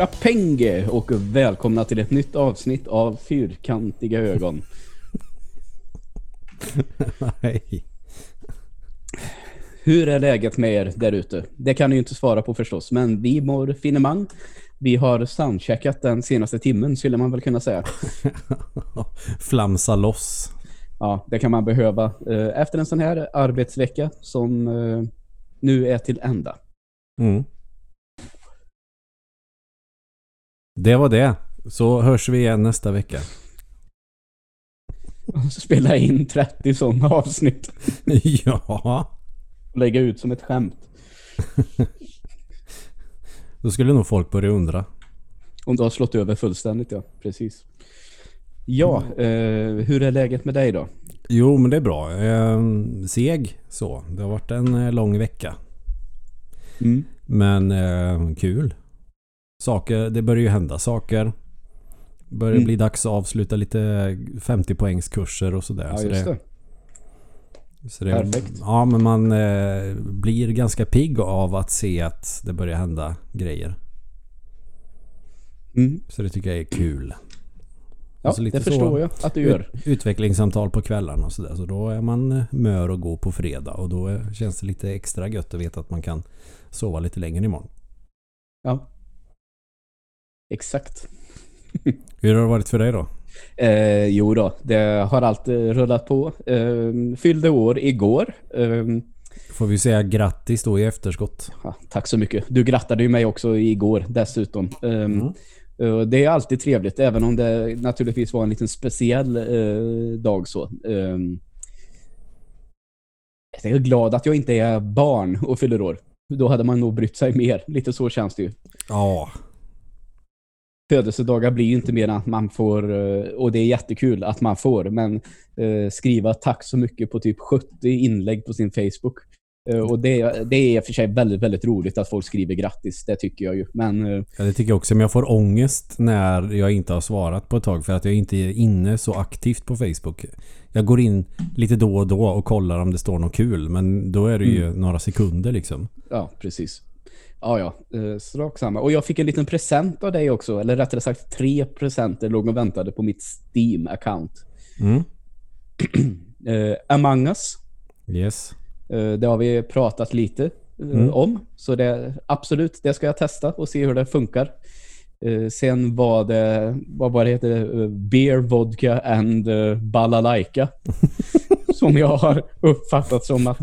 Chapenge och välkomna till ett nytt avsnitt av Fyrkantiga ögon. Nej. Hur är läget med er där ute? Det kan ni ju inte svara på förstås, men vi mår finemang. Vi har soundcheckat den senaste timmen skulle man väl kunna säga. Flamsa loss. Ja, det kan man behöva eh, efter en sån här arbetsvecka som eh, nu är till ända. Mm. Det var det. Så hörs vi igen nästa vecka. Spela in 30 sådana avsnitt ja. lägga ut som ett skämt. Då skulle nog folk börja undra. Om du har slått över fullständigt, ja. Precis. Ja, eh, hur är läget med dig då? Jo, men det är bra. Eh, seg så. Det har varit en eh, lång vecka. Mm. Men eh, kul. Saker, det börjar ju hända saker. Börjar Mm. bli dags att avsluta lite 50 poängskurser och sådär. Ja, så just det. Så det, Perfekt. Ja, men man eh, blir ganska pigg av att se att det börjar hända grejer. Mm. Så det tycker jag är kul. Ja, Alltså det så- förstår jag att du gör. Ut, utvecklingssamtal på kvällarna och sådär. Så då är man eh, mör och gå på fredag. Och då känns det lite extra gött att veta att man kan sova lite längre imorgon. Ja. Exakt. Hur har det varit för dig då? Eh, jo då, det har alltid rullat på. Eh, fyllde år igår. Eh, Får vi säga grattis då i efterskott. ja, tack så mycket. Du grattade ju mig också igår dessutom. Eh, Mm. det är alltid trevligt, även om det naturligtvis var en liten speciell eh, dag så. Eh, jag är glad att jag inte är barn och fyller år. Då hade man nog brytt sig mer. Lite så känns det ju. Ja, födelsedagar blir ju inte mer än att man får, eh, och det är jättekul att man får, men eh, skriva tack så mycket på typ 70 inlägg på sin Facebook. Eh, och det, det är för sig väldigt, väldigt roligt att folk skriver grattis, det tycker jag ju. Men Ja, det tycker jag också. Men jag får ångest när jag inte har svarat på ett tag för att jag inte är inne så aktivt på Facebook. Jag går in lite då och då och kollar om det står något kul. Men då är det ju några sekunder liksom. ja, precis. Ja, ja, eh, sak samma. Och jag fick en liten present av dig också, eller rättare sagt tre presenter låg och väntade på mitt Steam-account. Mm. Eh, Among Us, Yes. Eh, Det har vi pratat lite eh, Mm. om. Så det, absolut, det ska jag testa och se hur det funkar. Sen var det, vad var det heter, Beer, Vodka and Balalaika. som jag har uppfattat som att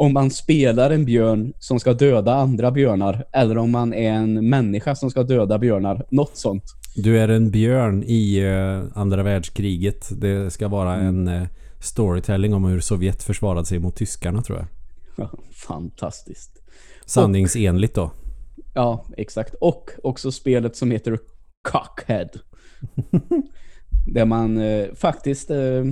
om man spelar en björn som ska döda andra björnar eller om man är en människa som ska döda björnar, något sånt. Du är en björn i eh, andra världskriget. Det ska vara en eh, storytelling om hur Sovjet försvarade sig mot tyskarna tror jag. Fantastiskt. Sanningsenligt då. Ja, exakt. Och också spelet som heter Cockhead. Där man eh, faktiskt, eh,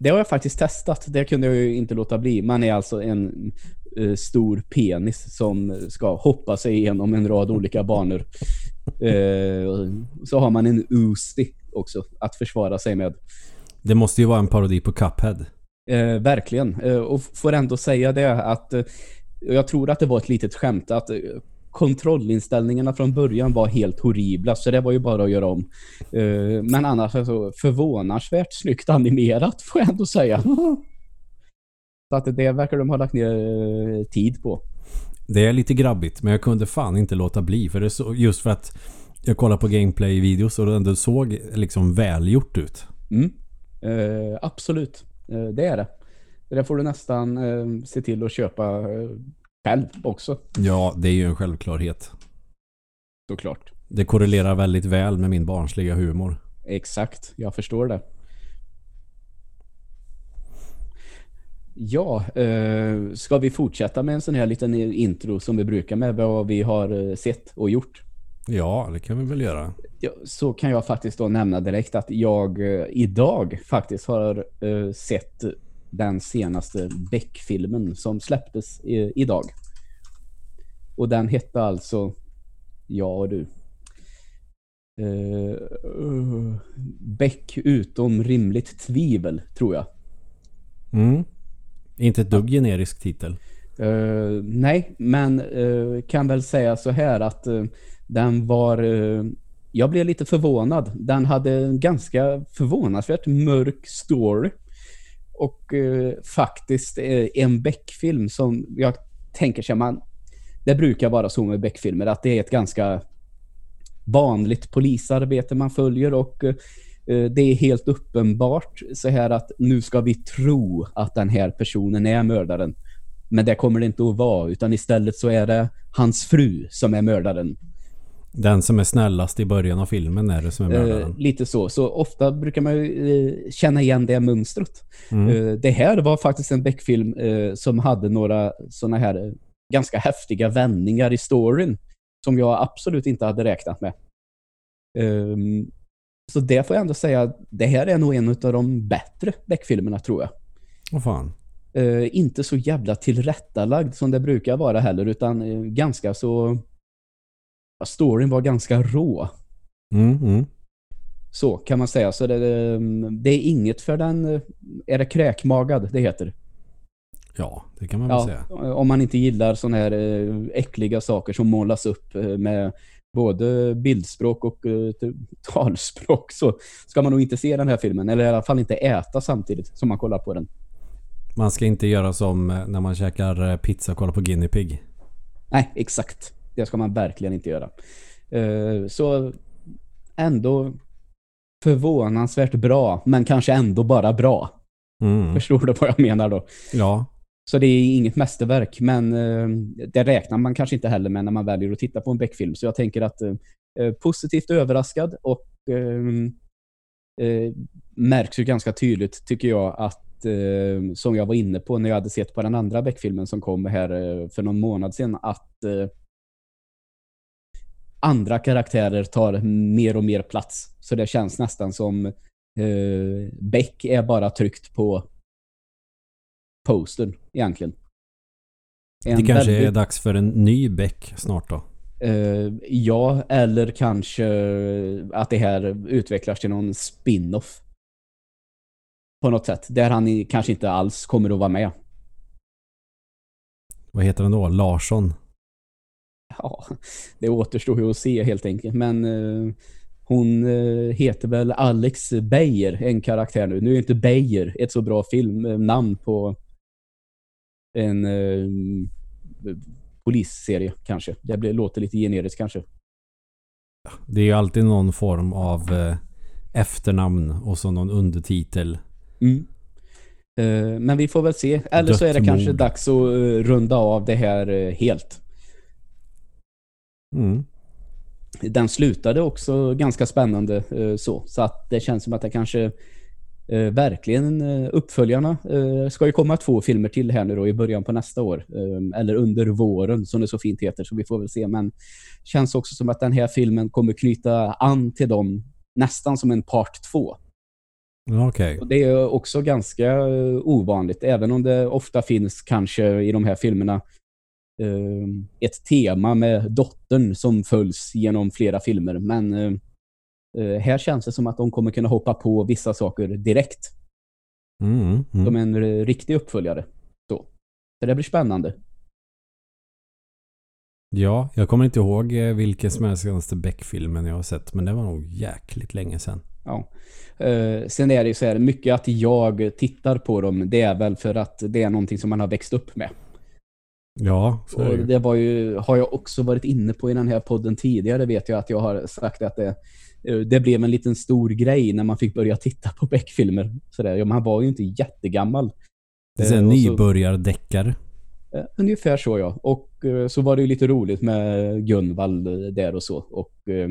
det har jag faktiskt testat. Det kunde jag ju inte låta bli. Man är alltså en eh, stor penis som ska hoppa sig igenom en rad olika banor. Eh, så har man en Uzi också att försvara sig med. Det måste ju vara en parodi på Cuphead. Eh, verkligen. Eh, och får ändå säga det att eh, jag tror att det var ett litet skämt att eh, kontrollinställningarna från början var helt horribla så det var ju bara att göra om. Eh, men annars alltså förvånansvärt snyggt animerat får jag ändå säga. Så att det verkar de ha lagt ner eh, tid på. Det är lite grabbigt men jag kunde fan inte låta bli för det så, just för att jag kollar på gameplay-videos och det ändå såg liksom välgjort ut. Mm. Eh, absolut, eh, det är det. Det får du nästan eh, se till att köpa själv också, Ja, det är ju en självklarhet. såklart. Det korrelerar väldigt väl med min barnsliga humor. Exakt, jag förstår det. Ja, eh, ska vi fortsätta med en sån här liten intro som vi brukar med vad vi har eh, sett och gjort? Ja, det kan vi väl göra. Ja, så kan jag faktiskt då nämna direkt att jag eh, idag faktiskt har eh, sett den senaste Beck-filmen som släpptes i, idag. Och den hette alltså Ja och du. Uh, Beck utom rimligt tvivel, tror jag. Mm. Inte ett dugg generisk titel. Eh, nej, men eh, kan väl säga så här att eh, Den var... Jag blev lite förvånad. Den hade en ganska förvånansvärt mörk story. Och eh, faktiskt eh, en Beck-film som jag tänker sig man... Det brukar vara så med Beck-filmer att det är ett ganska vanligt polisarbete man följer och eh, det är helt uppenbart så här att nu ska vi tro att den här personen är mördaren. Men det kommer det inte att vara utan istället så är det hans fru som är mördaren. Den som är snällast i början av filmen är det som är mördaren. Eh, lite så. Så ofta brukar man ju eh, känna igen det mönstret. Mm. Eh, det här var faktiskt en Beck-film eh, som hade några såna här eh, ganska häftiga vändningar i storyn som jag absolut inte hade räknat med. Ehm, så det får jag ändå säga, det här är nog en av de bättre Beck-filmerna tror jag. Vad fan. Eh, inte så jävla tillrättalagd som det brukar vara heller, utan eh, ganska så... Storyn var ganska rå. Mm, mm. Så kan man säga. Så det, det är inget för den... eh, Är det kräkmagad det heter? Ja, det kan man väl Ja, säga. om man inte gillar såna här eh, äckliga saker som målas upp eh, med både bildspråk och talspråk så ska man nog inte se den här filmen. Eller i alla fall inte äta samtidigt som man kollar på den. Man ska inte göra som när man käkar pizza och kollar på Guinea Pig. Nej, exakt. Det ska man verkligen inte göra. Eh, Så ändå förvånansvärt bra, men kanske ändå bara bra. Mm. Förstår du vad jag menar då? Ja, Så det är inget mästerverk, men eh, det räknar man kanske inte heller med när man väljer att titta på en Beck-film. Så jag tänker att eh, positivt överraskad och märks ju ganska tydligt tycker jag att som jag var inne på när jag hade sett på den andra Beck-filmen som kom här för någon månad sedan att andra karaktärer tar mer och mer plats. Så det känns nästan som eh, Beck är bara tryckt på postern egentligen. En det kanske är väldigt- dags för en ny Beck snart då. Eh, ja, eller kanske att det här utvecklas till någon spin-off. På något sätt. Där han kanske inte alls kommer att vara med. Vad heter den då? Larsson? Ja, det återstår ju att se helt enkelt. Men eh, hon eh, heter väl Alex Beijer, en karaktär nu. Nu är inte Beijer ett så bra filmnamn på en eh, polisserie kanske. Det blir, låter lite generiskt kanske. Det är ju alltid någon form av eh, efternamn och så någon undertitel. Mm. Eh, Men vi får väl se. Eller så är det kanske dags att eh, runda av det här eh, helt. Mm. Den slutade också ganska spännande eh, så. Så att det känns som att det kanske eh, verkligen eh, uppföljarna ska ju komma två filmer till här nu då i början på nästa år. Eller under våren som det så fint heter. Så vi får väl se. Men känns också som att den här filmen kommer knyta an till dem nästan som en part två. Okej. Och det är också ganska ovanligt, även om det ofta finns kanske i de här filmerna ett tema med dottern som följs genom flera filmer. Men eh, eh, här känns det som att de kommer kunna hoppa på vissa saker direkt. Mm, Som mm. en eh, riktig uppföljare. Så. Så det blir spännande. Ja, jag kommer inte ihåg eh, vilken som är senaste Beck-filmen jag har sett. Men det var nog jäkligt länge sedan. Ja. Eh, sen är det ju så här, mycket att jag tittar på dem, det är väl för att det är någonting som man har växt upp med. Ja, så Och det var ju, har jag också varit inne på i den här podden tidigare, vet jag att jag har sagt att det, eh, det blev en liten stor grej när man fick börja titta på Beck-filmer. Ja, man var ju inte jättegammal. Det är en Eh, nybörjardeckare. Eh, Ungefär så ja. Och eh, så var det ju lite roligt med Gunvald där och så. Och eh,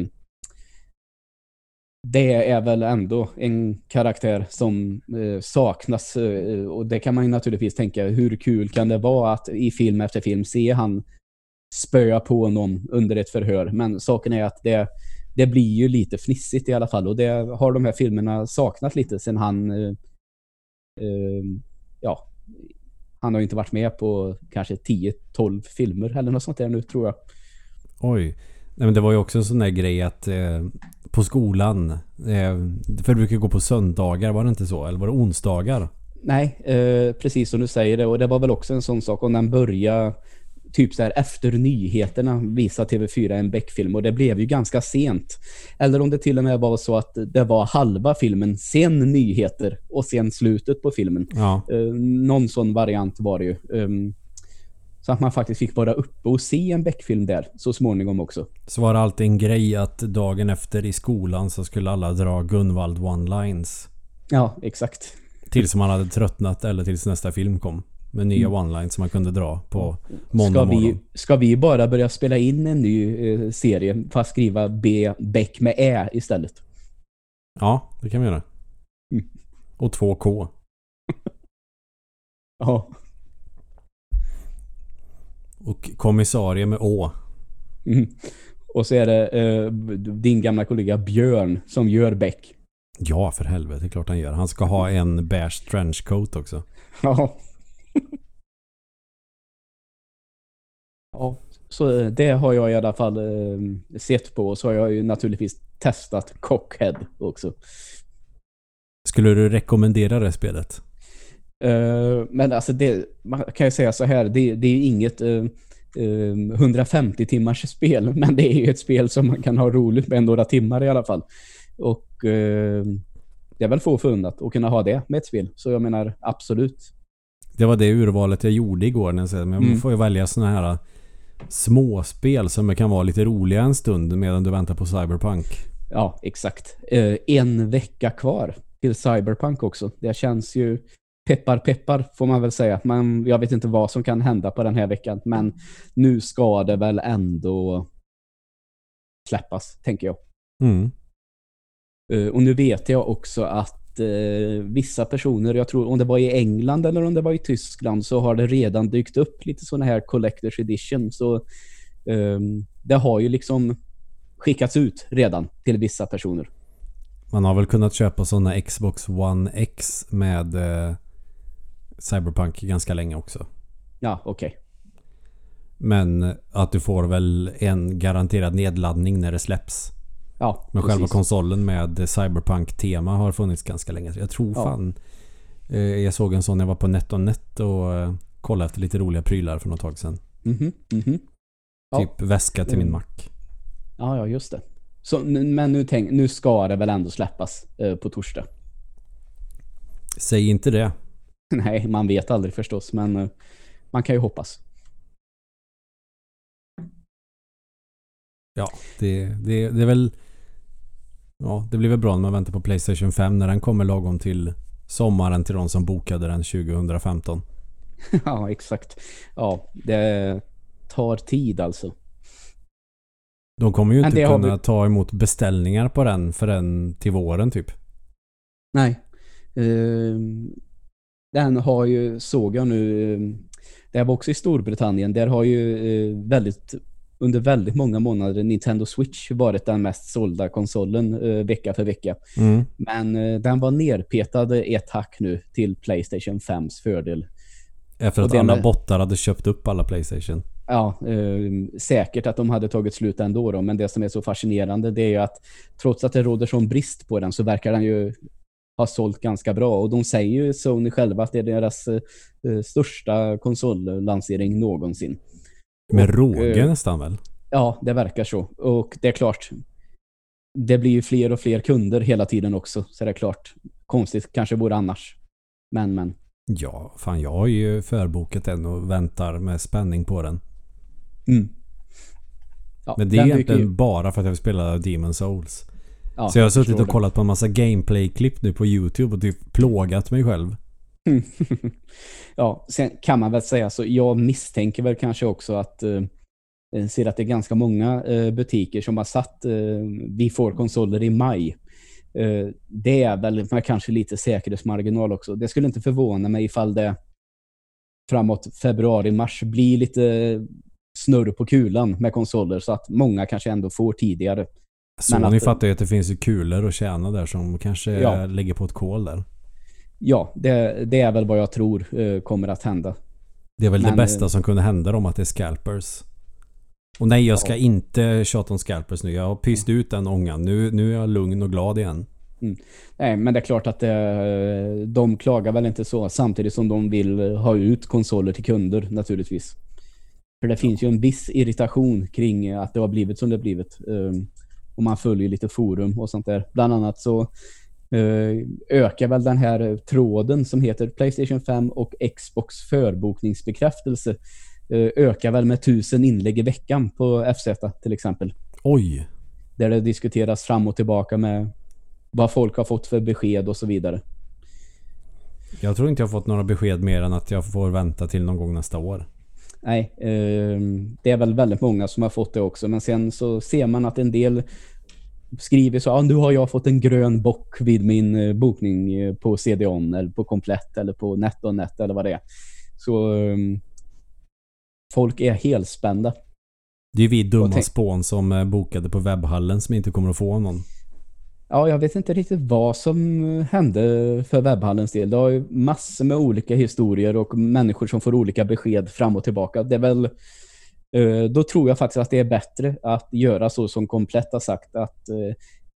det är väl ändå en karaktär som eh, saknas eh, och det kan man ju naturligtvis tänka hur kul kan det vara att i film efter film se han spöa på någon under ett förhör. Men saken är att det, det blir ju lite fnissigt i alla fall och det har de här filmerna saknat lite sen han eh, eh, ja, han har ju inte varit med på kanske 10-12 filmer eller något sånt där nu tror jag. Oj. Nej, men det var ju också en sån där grej att eh, på skolan, eh, för det brukar gå på söndagar, var det inte så? Eller var det onsdagar? Nej, eh, precis som du säger det. Och det var väl också en sån sak om den börjar typ så här efter nyheterna visa TV4 en Beck-film och det blev ju ganska sent. Eller om det till och med var så att det var halva filmen, sen nyheter och sen slutet på filmen. Ja. Uh, någon sån variant var det ju. Um, så att man faktiskt fick vara uppe och se en Beck-film där så småningom också. Så var det alltid en grej att dagen efter i skolan så skulle alla dra Gunvald one-lines. Ja, exakt. Tills man hade tröttnat eller tills nästa film kom. Med nya Mm. one-lines som man kunde dra på måndag Ska vi, morgon. ska vi bara börja spela in en ny eh, serie fast skriva B Beck med Ä istället? Ja, det kan vi göra. Mm. Och 2K. Ja. Och kommissarie med Å. Mm. Och så är det eh, din gamla kollega Björn som gör Beck. Ja, för helvete. Det är klart han gör. Han ska ha en beige trenchcoat också. Ja. ja, så eh, det har jag i alla fall eh, sett på. Och så har jag ju naturligtvis testat Cockhead också. Skulle du rekommendera det spelet? Eh, men alltså det, man kan ju säga så här, det, det är inget eh, eh, 150 timmars spel, men det är ju ett spel som man kan ha roligt med några timmar i alla fall. Och eh, det är väl få förunnat att kunna ha det med ett spel. Så jag menar, absolut. Det var det urvalet jag gjorde igår. När jag säger, men man Mm. får ju välja såna här småspel som kan vara lite roliga en stund medan du väntar på Cyberpunk. Ja, exakt. Eh, en vecka kvar till Cyberpunk också. Det känns ju peppar peppar får man väl säga. Man, jag vet inte vad som kan hända på den här veckan, men nu ska det väl ändå släppas, tänker jag. Mm. Eh, och nu vet jag också att eh, vissa personer, jag tror om det var i England eller om det var i Tyskland, så har det redan dykt upp lite sådana här Collector's Edition. Så ehm, det har ju liksom skickats ut redan till vissa personer. Man har väl kunnat köpa såna Xbox One X med eh, Cyberpunk ganska länge också. Ja, okej. Men att du får väl en garanterad nedladdning när det släpps. Ja, Men själva precis. konsolen med Cyberpunk-tema har funnits ganska länge. Jag tror Ja. fan... Eh, jag såg en sån när jag var på NetOnNet och eh, kollade efter lite roliga prylar för något tag sedan. Mhm, mhm. Ja. Typ väska till min Mm. Mac. Ja, ja, just det. Så, men nu, tänk, nu ska det väl ändå släppas eh, på torsdag. Säg inte det. Nej, man vet aldrig förstås, men eh, man kan ju hoppas. Ja, det, det, det är väl... Ja, det blir väl bra när man väntar på Playstation 5 när den kommer lagom till sommaren till de som bokade den 2015. ja, exakt. Ja, det tar tid alltså. De kommer ju inte kunna vi- ta emot beställningar på den förrän till våren typ. Nej. Ehm, den har ju, såg jag nu, ehm, det här var också i Storbritannien, där har ju eh, väldigt, under väldigt många månader Nintendo Switch varit den mest sålda konsolen eh, vecka för vecka. Mm. Men eh, den var nerpetad ett hack nu till Playstation 5s fördel. Efter att alla med- bottar hade köpt upp alla Playstation. Ja, eh, säkert att de hade tagit slut ändå då, men det som är så fascinerande det är ju att trots att det råder sån brist på den så verkar den ju ha sålt ganska bra och de säger ju Sony själva att det är deras eh, eh, största konsollansering någonsin. Med Och, råge eh, nästan väl? Ja, det verkar så. Och det är klart, det blir ju fler och fler kunder hela tiden också, så det är klart, konstigt kanske vore annars. Men, men. Ja, fan jag har ju förbokat den och väntar med spänning på den. Mm. Ja, Men det är egentligen ju- bara för att jag vill spela Demon Souls. Ja, så jag har suttit och kollat på en massa gameplay-klipp nu på YouTube och typ plågat mig själv. Mm. ja, sen kan man väl säga så. Jag misstänker väl kanske också att eh, jag ser att det är ganska många eh, butiker som har satt eh, vi får konsoler i maj. Eh, det är väl kanske lite säkerhetsmarginal också. Det skulle inte förvåna mig ifall det framåt februari-mars blir lite snurr på kulan med konsoler så att många kanske ändå får tidigare. Men Sony att- fattar ju att det finns ju kulor att tjäna där som kanske Ja. lägger på ett kol där. Ja, det, det är väl vad jag tror eh, kommer att hända. Det är väl Men, det bästa eh, som kunde hända dem att det är scalpers. Och nej, jag ska Ja. inte tjata om scalpers nu. Jag har pyst ut den ångan. Nu, nu är jag lugn och glad igen. Nej, men det är klart att eh, de klagar väl inte så samtidigt som de vill ha ut konsoler till kunder naturligtvis. För det finns ju en viss irritation kring att det har blivit som det har blivit. Och man följer lite forum och sånt där. Bland annat så uh, ökar väl den här tråden som heter Playstation 5 och Xbox förbokningsbekräftelse uh, ökar väl med tusen inlägg i veckan på FZ till exempel. Oj! Där det diskuteras fram och tillbaka med vad folk har fått för besked och så vidare. Jag tror inte jag fått några besked mer än att jag får vänta till någon gång nästa år. Nej, eh, det är väl väldigt många som har fått det också. Men sen så ser man att en del skriver så, ah, nu har jag fått en grön bock vid min eh, bokning eh, på CDON eller på Komplett eller på NetOnNet eller vad det är. Så eh, folk är helt spända. Det är vi dumma spån som eh, bokade på webbhallen som inte kommer att få någon. Ja, jag vet inte riktigt vad som hände för webbhallens del. Det har ju massor med olika historier och människor som får olika besked fram och tillbaka. Det är väl, eh, då tror jag faktiskt att det är bättre att göra så som Komplett har sagt. Att eh,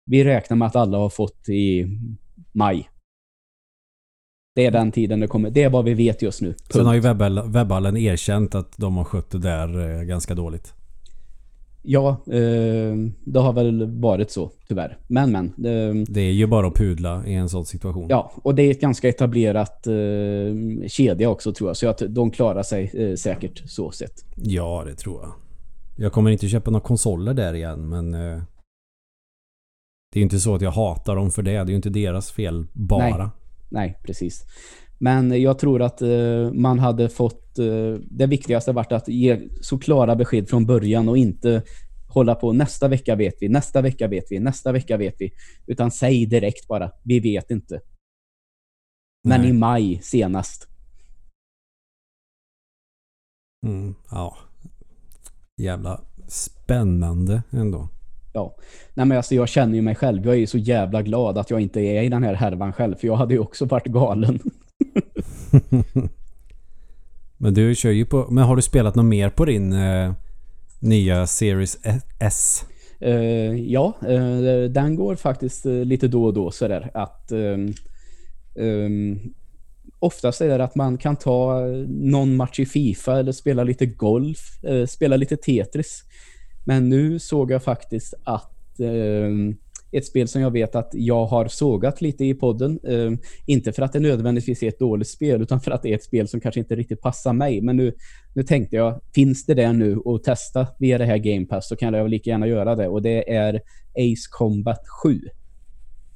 vi räknar med att alla har fått i maj. Det är den tiden det kommer. Det är vad vi vet just nu. Punkt. Sen har ju webbhallen erkänt att de har skött det där eh, ganska dåligt. Ja, eh, det har väl varit så, tyvärr. Men, men. Eh, det är ju bara att pudla i en sån situation. Ja, och det är ett ganska etablerat eh, kedja också, tror jag. Så att de klarar sig eh, säkert så sett. Ja, det tror jag. Jag kommer inte köpa några konsoler där igen, men... Eh, det är ju inte så att jag hatar dem för det. Det är ju inte deras fel bara. Nej, Nej precis. Men jag tror att eh, man hade fått... Eh, det viktigaste varit att ge så klara besked från början och inte hålla på nästa vecka vet vi, nästa vecka vet vi, nästa vecka vet vi. Utan säg direkt bara, vi vet inte. Men Nej. i maj senast. Mm, ja. Jävla spännande ändå. Ja. Nej men alltså jag känner ju mig själv. Jag är ju så jävla glad att jag inte är i den här härvan själv. För jag hade ju också varit galen. men du kör ju på... Men har du spelat något mer på din eh, nya Series S? Uh, ja, uh, den går faktiskt uh, lite då och då sådär att um, um, oftast är det att man kan ta någon match i FIFA eller spela lite golf, spela lite Tetris. Men nu såg jag faktiskt att um, ett spel som jag vet att jag har sågat lite i podden. Eh, inte för att det nödvändigtvis är ett dåligt spel utan för att det är ett spel som kanske inte riktigt passar mig. Men nu, nu tänkte jag, finns det det nu att testa via det här Game Pass så kan jag lika gärna göra det. Och det är Ace Combat 7.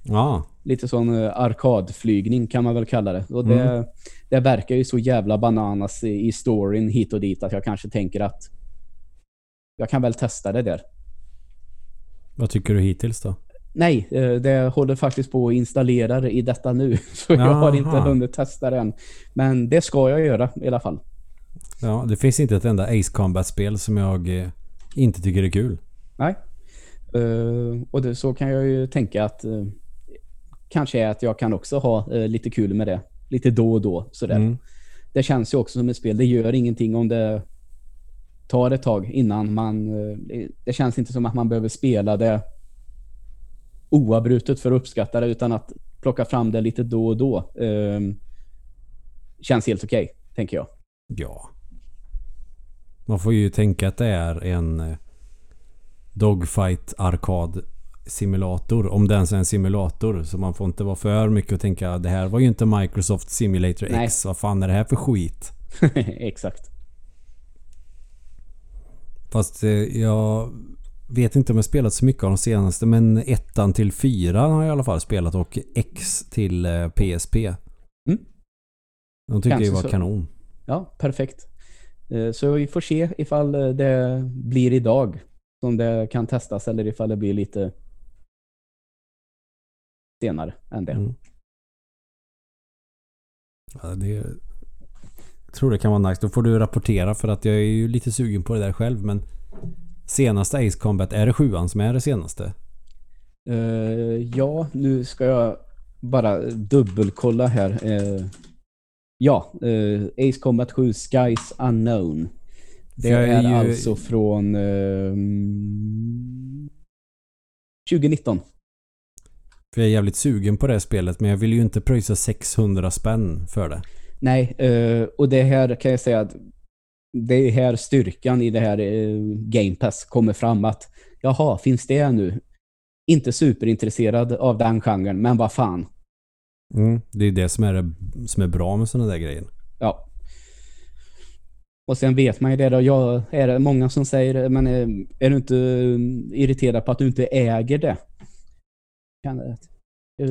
Ja. Lite sån uh, arkadflygning kan man väl kalla det. Och det, mm. det verkar ju så jävla bananas i, i storyn hit och dit att jag kanske tänker att jag kan väl testa det där. Vad tycker du hittills då? Nej, eh, det håller faktiskt på att installera det i detta nu. Så jag har inte hunnit testa det än. Men det ska jag göra i alla fall. Ja, det finns inte ett enda Ace Combat-spel som jag eh, inte tycker är kul. Nej. Uh, och det, så kan jag ju tänka att uh, kanske är att jag kan också ha uh, lite kul med det. Lite då och då. Sådär. Mm. Det känns ju också som ett spel. Det gör ingenting om det tar ett tag innan man... det känns inte som att man behöver spela det oavbrutet för att uppskatta det utan att plocka fram det lite då och då eh, känns helt okej, okay, tänker jag. Ja. Man får ju tänka att det är en eh, dogfight arkad simulator. Om det ens är en simulator. Så man får inte vara för mycket och tänka det här var ju inte Microsoft Simulator Nej. X. Vad fan är det här för skit? Exakt. Fast eh, jag vet inte om jag spelat så mycket av de senaste men ettan till fyran har jag i alla fall spelat och X till eh, PSP. Mm. De tycker Kanske jag var så. kanon. Ja, perfekt. Eh, så vi får se ifall eh, det blir idag som det kan testas eller ifall det blir lite senare än det. Mm. Ja, det jag tror det kan vara nice. Då får du rapportera för att jag är ju lite sugen på det där själv men senaste Ace Combat, är det sjuan som är det senaste? Uh, ja, nu ska jag bara dubbelkolla här. Uh, ja, uh, Ace Combat 7 Skies Unknown. Det är, är ju... alltså från 2019. För jag är jävligt sugen på det spelet men jag vill ju inte pröjsa 600 spänn för det. Nej, och det här kan jag säga att det är här styrkan i det här eh, Game Pass kommer fram att jaha, finns det nu? Inte superintresserad av den genren, men vad fan. Mm, det är det som är, som är bra med sådana där grejer. Ja. Och sen vet man ju det då, jag, är det många som säger, men är, är du inte irriterad på att du inte äger det? Kan,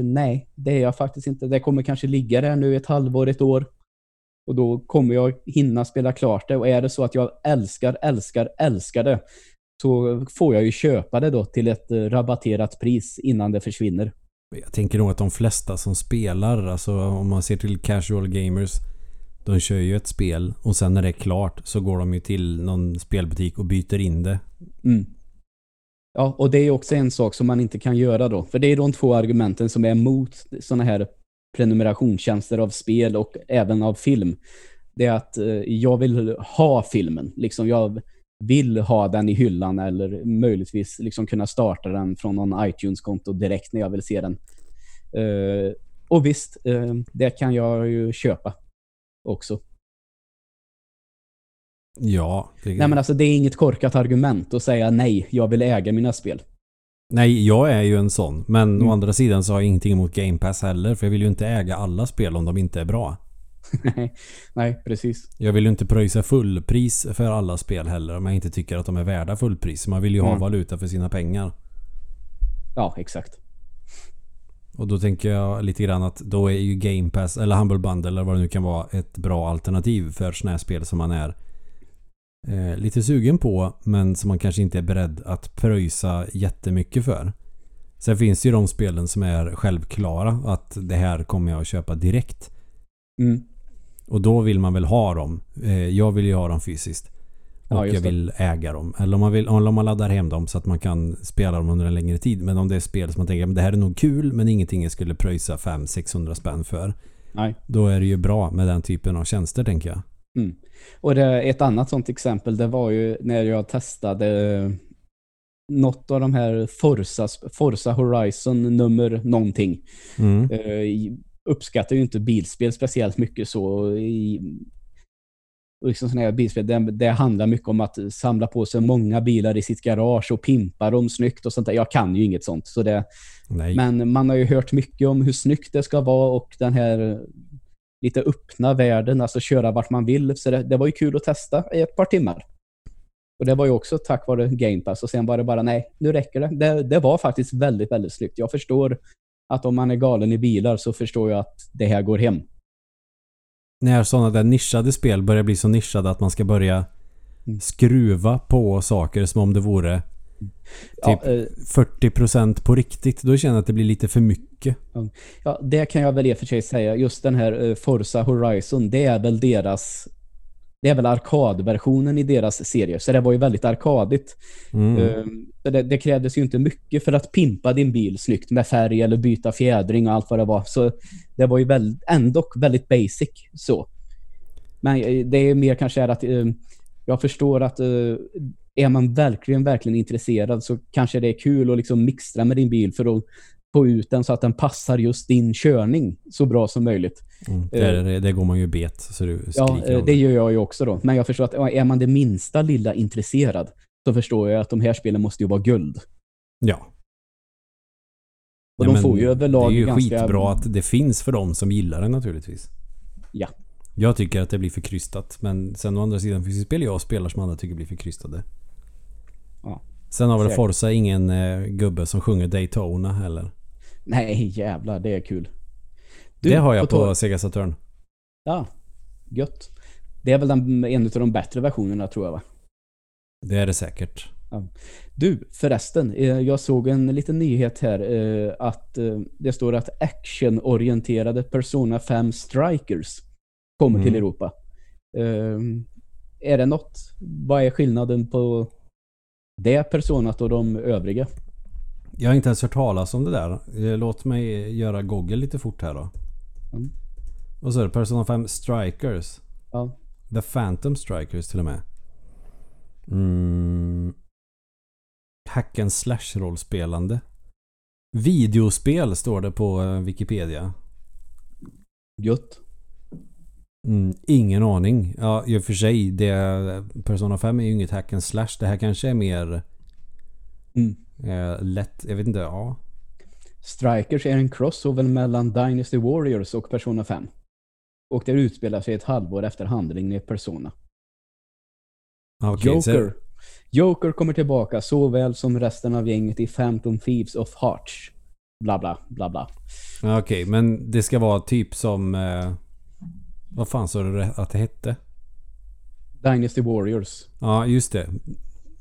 nej, det är jag faktiskt inte. Det kommer kanske ligga där nu ett halvår, ett år. Och då kommer jag hinna spela klart det. Och är det så att jag älskar, älskar, älskar det så får jag ju köpa det då till ett rabatterat pris innan det försvinner. Jag tänker nog att de flesta som spelar, alltså om man ser till casual gamers, de kör ju ett spel och sen när det är klart så går de ju till någon spelbutik och byter in det. Mm. Ja, och det är också en sak som man inte kan göra då. För det är de två argumenten som är emot sådana här prenumerationstjänster av spel och även av film. Det är att eh, jag vill ha filmen. Liksom jag vill ha den i hyllan eller möjligtvis liksom kunna starta den från någon iTunes-konto direkt när jag vill se den. Uh, och visst, uh, det kan jag ju köpa också. Ja. Det... Nej men alltså det är inget korkat argument att säga nej, jag vill äga mina spel. Nej, jag är ju en sån. Men mm. å andra sidan så har jag ingenting emot Game Pass heller. För jag vill ju inte äga alla spel om de inte är bra. nej, precis. Jag vill ju inte pröjsa fullpris för alla spel heller om jag inte tycker att de är värda fullpris. Man vill ju mm. ha valuta för sina pengar. Ja, exakt. Och då tänker jag lite grann att då är ju Game Pass eller Humble Bundle eller vad det nu kan vara ett bra alternativ för sådana här spel som man är eh, lite sugen på men som man kanske inte är beredd att pröjsa jättemycket för. Sen finns det ju de spelen som är självklara att det här kommer jag att köpa direkt. Mm. Och då vill man väl ha dem. Eh, jag vill ju ha dem fysiskt. Och ja, jag vill det. äga dem. Eller om, man vill, om man laddar hem dem så att man kan spela dem under en längre tid. Men om det är spel som man tänker att det här är nog kul men ingenting jag skulle pröjsa 500-600 spänn för. Nej. Då är det ju bra med den typen av tjänster tänker jag. Mm. Och det, ett annat sånt exempel det var ju när jag testade något av de här Forza, Forza Horizon nummer någonting. Mm. Uh, uppskattar ju inte bilspel speciellt mycket så i och liksom sådana här bilspel, det, det, handlar mycket om att samla på sig många bilar i sitt garage och pimpa dem snyggt och sånt där. Jag kan ju inget sånt. Så det, men man har ju hört mycket om hur snyggt det ska vara och den här lite öppna världen, alltså köra vart man vill. Så det, det var ju kul att testa i ett par timmar. Och det var ju också tack vare Game Pass. Och sen var det bara, nej, nu räcker det. Det, det var faktiskt väldigt, väldigt snyggt. Jag förstår att om man är galen i bilar så förstår jag att det här går hem. När sådana där nischade spel börjar bli så nischade att man ska börja mm. skruva på saker som om det vore typ ja, eh, 40% på riktigt. Då känner jag att det blir lite för mycket. Ja, det kan jag väl i och för sig säga. Just den här eh, Forza Horizon, det är väl deras det är väl arkadversionen i deras serie. Så det var ju väldigt arkadigt. Mm. Uh, det, det, krävdes ju inte mycket för att pimpa din bil snyggt med färg eller byta fjädring och allt vad det var. Så det var ju väl, ändå väldigt basic så. Men eh, det är mer kanske är att uh, jag förstår att uh, är man verkligen, verkligen intresserad så kanske det är kul att liksom mixtra med din bil för att få ut den så att den passar just din körning så bra som möjligt. Mm, det, det, går man ju bet. Så du ja, det gör jag ju också då. Men jag förstår att är man det minsta lilla intresserad så förstår jag att de här spelen måste ju vara guld. Ja. Och ja, de får ju överlag Det är ju ganska... skitbra att det finns för dem som gillar det naturligtvis. Ja. Jag tycker att det blir för krystat. Men sen å andra sidan finns det spel jag spelar som andra tycker blir för krystade. Ja. Sen har väl Forza ingen eh, gubbe som sjunger Daytona heller. Nej, jävlar, det är kul. Du, det har jag på, på Sega Saturn. Ja, gött. Det är väl den, en av de bättre versionerna tror jag va? Det är det säkert. Ja. Du, förresten, eh, jag såg en liten nyhet här eh, att eh, det står att actionorienterade Persona 5 Strikers kommer mm. till Europa. Är det något? Vad är skillnaden på det personat och de övriga? Jag har inte ens hört talas om det där. Låt mig göra Google lite fort här då. Mm. Och så är det Persona 5 Strikers. Ja. The Phantom Strikers till och med. Mm. Hack and slash rollspelande. Videospel står det på eh, Wikipedia. Gött. Mm, ingen aning. Ja, i och för sig. Det, Persona 5 är ju inget hack and slash. Det här kanske är mer Mm. eh, lätt. Jag vet inte. Ja. Strikers är en crossover mellan Dynasty Warriors och Persona 5. Och det utspelar sig ett halvår efter handlingen i Persona. Ja, okej, så- Joker. Joker kommer tillbaka såväl som resten av gänget i Phantom Thieves of Hearts. Bla bla bla bla. Ja, Okej, men det ska vara typ som... Eh, vad fan sa du att det hette? Dynasty Warriors. Ja, just det.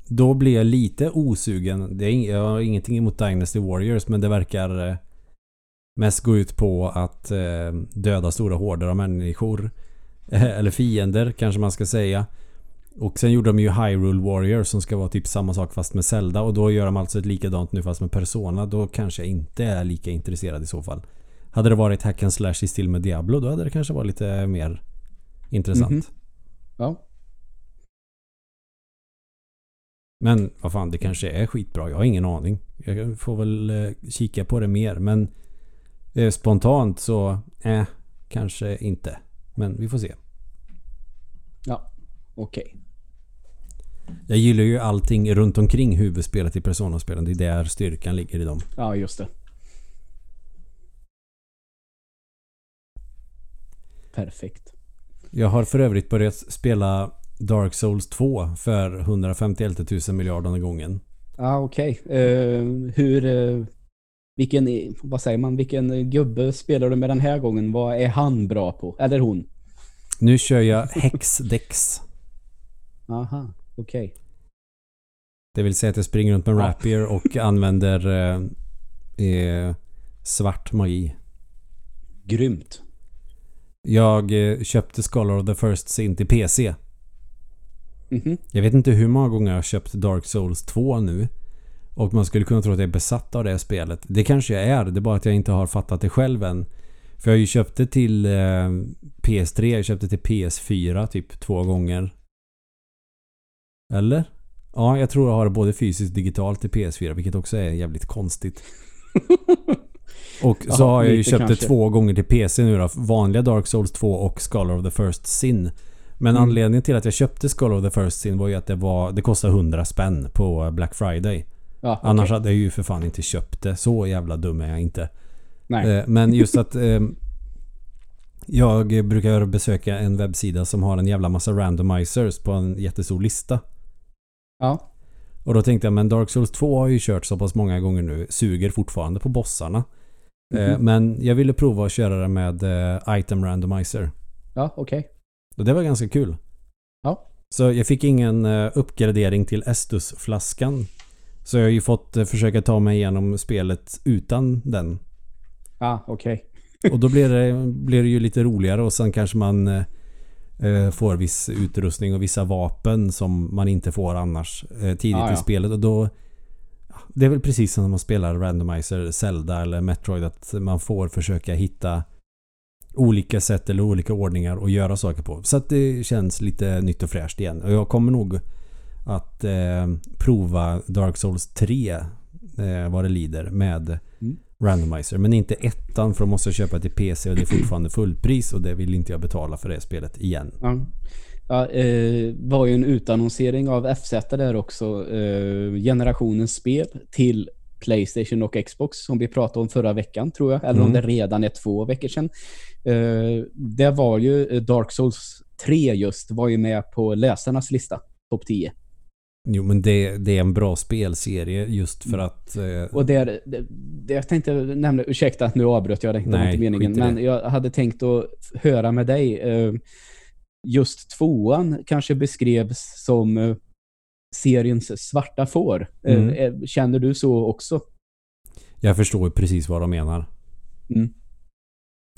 Då blir jag lite osugen. Det är, jag har ingenting emot Dynasty Warriors men det verkar eh, mest gå ut på att eh, döda stora horder av människor. Eller fiender kanske man ska säga. Och sen gjorde de ju Hyrule Warriors som ska vara typ samma sak fast med Zelda. Och då gör de alltså ett likadant nu fast med Persona. Då kanske jag inte är lika intresserad i så fall. Hade det varit Hack and Slash i stil med Diablo då hade det kanske varit lite mer intressant. Mhm. Ja. Men vad fan, det kanske är skitbra. Jag har ingen aning. Jag får väl eh, kika på det mer. Men eh, spontant så, eh, kanske inte. Men vi får se. Ja. Okej. Jag gillar ju allting runt omkring huvudspelet i Persona-spelen. Det är där styrkan ligger i dem. Ja, just det. Perfekt. Jag har för övrigt börjat spela Dark Souls 2 för 151 000 miljarder gången. Ja, okej. Eh, hur... eh, vilken... Vad säger man? Vilken gubbe spelar du med den här gången? Vad är han bra på? Eller hon? Nu kör jag Hexdex. Aha, okej. Det vill säga att jag springer runt med rapier och använder eh, eh, svart magi. Grymt. Jag eh, köpte Scholar of the First Sin till PC. Mhm. Jag vet inte hur många gånger jag har köpt Dark Souls 2 nu. Och man skulle kunna tro att jag är besatt av det här spelet. Det kanske jag är. Det är bara att jag inte har fattat det själv än. För jag har ju köpt det till eh, PS3. Jag köpte till PS4 typ två gånger. Eller? Ja, jag tror jag har det både fysiskt och digitalt till PS4. Vilket också är jävligt konstigt. Och så Ja, har jag ju köpt kanske. det två gånger till PC nu då. Vanliga Dark Souls 2 och Scholar of the First Sin. Men Mm. anledningen till att jag köpte Scholar of the First Sin var ju att det, var, det kostade 100 spänn på Black Friday. Ja, okej. Annars hade jag ju för fan inte köpt det. Så jävla dum är jag inte. Nej. Eh, Men just att eh, jag brukar besöka en webbsida som har en jävla massa randomizers på en jättestor lista. Ja. Och då tänkte jag, men Dark Souls 2 har jag ju kört så pass många gånger nu. Suger fortfarande på bossarna. Eh, Mhm. Men jag ville prova att köra det med eh, Item Randomizer. Ja, okej. Och det var ganska kul. Ja. Så jag fick ingen eh, uppgradering till Estus-flaskan. Så jag har ju fått försöka ta mig igenom spelet utan den. Ja, okej. Och då blir det, blir det ju lite roligare och sen kanske man eh, får viss utrustning och vissa vapen som man inte får annars eh, tidigt Ah, i ja. spelet. Och då... Det är väl precis som när man spelar Randomizer, Zelda eller Metroid att man får försöka hitta olika sätt eller olika ordningar att göra saker på. Så att det känns lite nytt och fräscht igen. Och jag kommer nog att eh, prova Dark Souls 3 eh, vad det lider med Mm. Randomizer. Men inte ettan för då måste jag köpa till PC och det är fortfarande fullpris och det vill inte jag betala för det spelet igen. Ja. Ja, eh, var ju en utannonsering av FZ där också. Eh, generationens spel till Playstation och Xbox som vi pratade om förra veckan tror jag. Eller om Mm. det redan är två veckor sedan. Eh, det var ju eh, Dark Souls 3 just var ju med på läsarnas lista. Topp 10. Jo men det, det är en bra spelserie just för att... Eh, Och det, det, det jag tänkte nämna, ursäkta att nu avbröt jag dig, det var inte meningen, men jag hade tänkt att höra med dig. eh, Just tvåan kanske beskrevs som eh, seriens svarta får. Eh, Mm. eh, Känner du så också? jag förstår ju precis vad de menar. Mm.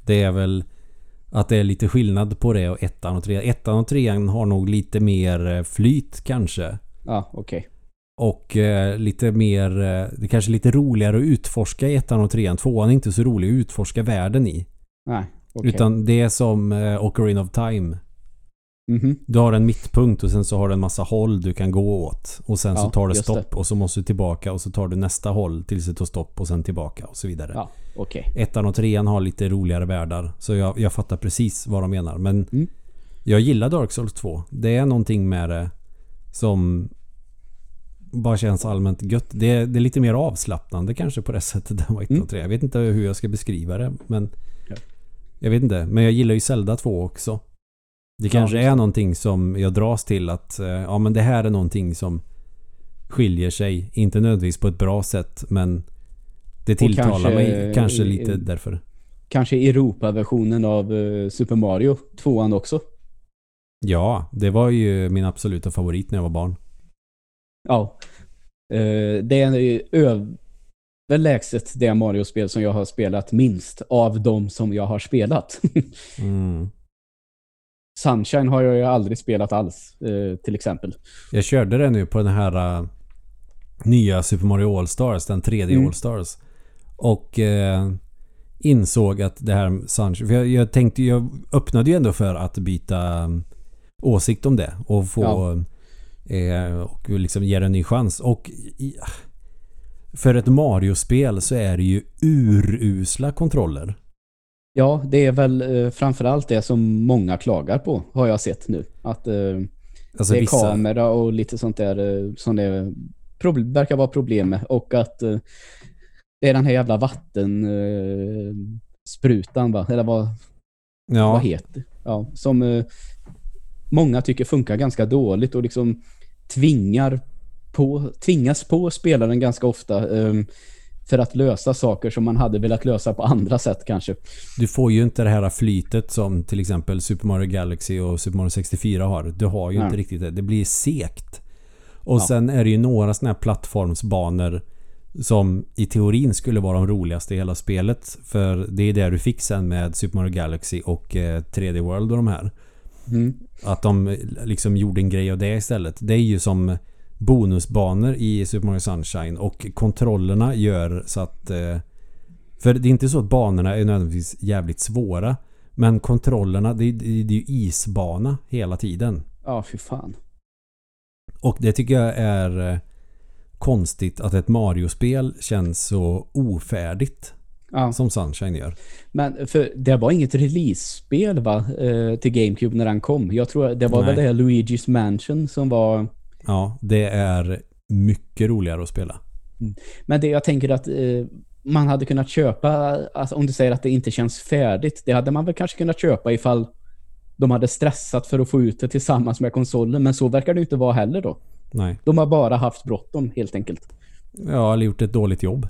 Det är väl att det är lite skillnad på det och ettan och trean. Ettan och trean har nog lite mer flyt kanske. Ja, okej. Och eh, lite mer... Det är kanske är lite roligare att utforska i ettan och trean. Tvåan är inte så rolig att utforska världen i. Nej, okej. Utan det är som eh, Ocarina of Time. Mhm. Du har en mittpunkt och sen så har du en massa håll du kan gå åt. Och sen så Ja, tar det stopp och så måste du tillbaka och så tar du nästa håll tills det tar stopp och sen tillbaka och så vidare. Ja, okej. Ettan och trean har lite roligare världar. Så jag, jag fattar precis vad de menar. Men Mm. jag gillar Dark Souls 2. Det är någonting med det som bara känns allmänt gött. Det är, det är lite mer avslappnande kanske på det sättet än vad 1 Mm. och 3. Jag vet inte hur jag ska beskriva det. Men Ja. Jag vet inte. Men jag gillar ju Zelda 2 också. Det kanske är någonting som jag dras till att eh, ja men det här är någonting som skiljer sig. Inte nödvändigtvis på ett bra sätt men det tilltalar kanske, mig kanske lite eh, därför. Kanske Europa-versionen av eh, Super Mario, tvåan också. Ja, det var ju min absoluta favorit när jag var barn. Ja. Eh, det är överlägset det Mario-spel som jag har spelat minst av de som jag har spelat. Mm. Sunshine har jag ju aldrig spelat alls, eh, till exempel. Jag körde det nu på den här uh, nya Super Mario All-Stars, den 3D Mm. All-Stars. Och eh, insåg att det här Sunshine... För jag, jag tänkte, jag öppnade ju ändå för att byta um, åsikt om det och få... Ja. Eh, och liksom ge det en ny chans. Och i, för ett Mario-spel så är det ju urusla kontroller. Ja, det är väl eh, framförallt det som många klagar på, har jag sett nu. Att eh, Alltså det är vissa... kamera och lite sånt där eh, som det verkar vara problem med. Och att eh, det är den här jävla vatten eh, va? Eller vad, Ja, vad heter det? Ja, som eh, många tycker funkar ganska dåligt och liksom tvingar på, tvingas på spelaren ganska ofta eh, för att lösa saker som man hade velat lösa på andra sätt kanske. Du får ju inte det här flytet som till exempel Super Mario Galaxy och Super Mario 64 har. Du har ju Nej. inte riktigt det. Det blir sekt. Och Ja. sen är det ju några sådana här plattformsbanor som i teorin skulle vara de roligaste i hela spelet. För det är det du fick sen med Super Mario Galaxy och eh, 3D World och de här. Mm. Att de eh, liksom gjorde en grej av det istället. Det är ju som bonusbanor i Super Mario Sunshine och kontrollerna gör så att... Eh, för det är inte så att banorna är nödvändigtvis jävligt svåra. Men kontrollerna, det, det, det är ju isbana hela tiden. Ja, fy fan. Och det tycker jag är eh, konstigt att ett Mario-spel känns så ofärdigt Ja. som Sunshine gör. Men för det var inget release-spel va? Eh, till GameCube när den kom. Jag tror det var Nej. väl det här Luigi's Mansion som var... Ja, det är mycket roligare att spela. Men det jag tänker att eh, man hade kunnat köpa, alltså om du säger att det inte känns färdigt, det hade man väl kanske kunnat köpa ifall de hade stressat för att få ut det tillsammans med konsolen, men så verkar det inte vara heller då. Nej. De har bara haft bråttom helt enkelt. Ja, eller gjort ett dåligt jobb.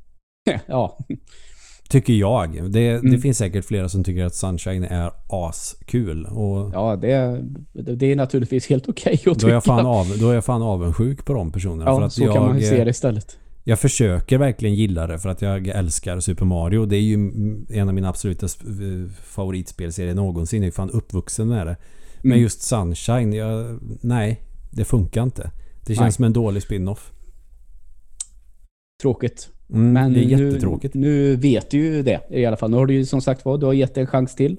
ja, Tycker jag. Det, det Mm. finns säkert flera som tycker att Sunshine är askul. Och ja det, det är naturligtvis helt okej att då, tycka. jag fan av, då är jag fan avundsjuk på de personerna. för ja, att så jag, kan man se det istället. Jag försöker verkligen gilla det för att jag älskar Super Mario. Det är ju en av mina absoluta favoritspelserier någonsin. Jag är fan uppvuxen med det. Men Mm. just Sunshine, jag, nej. Det funkar inte. Det känns Nej. som en dålig spin-off. Tråkigt. Mm, Men det är nu, jättetråkigt. nu vet du ju det i alla fall. Nu har du ju som sagt var, du har gett det en chans till.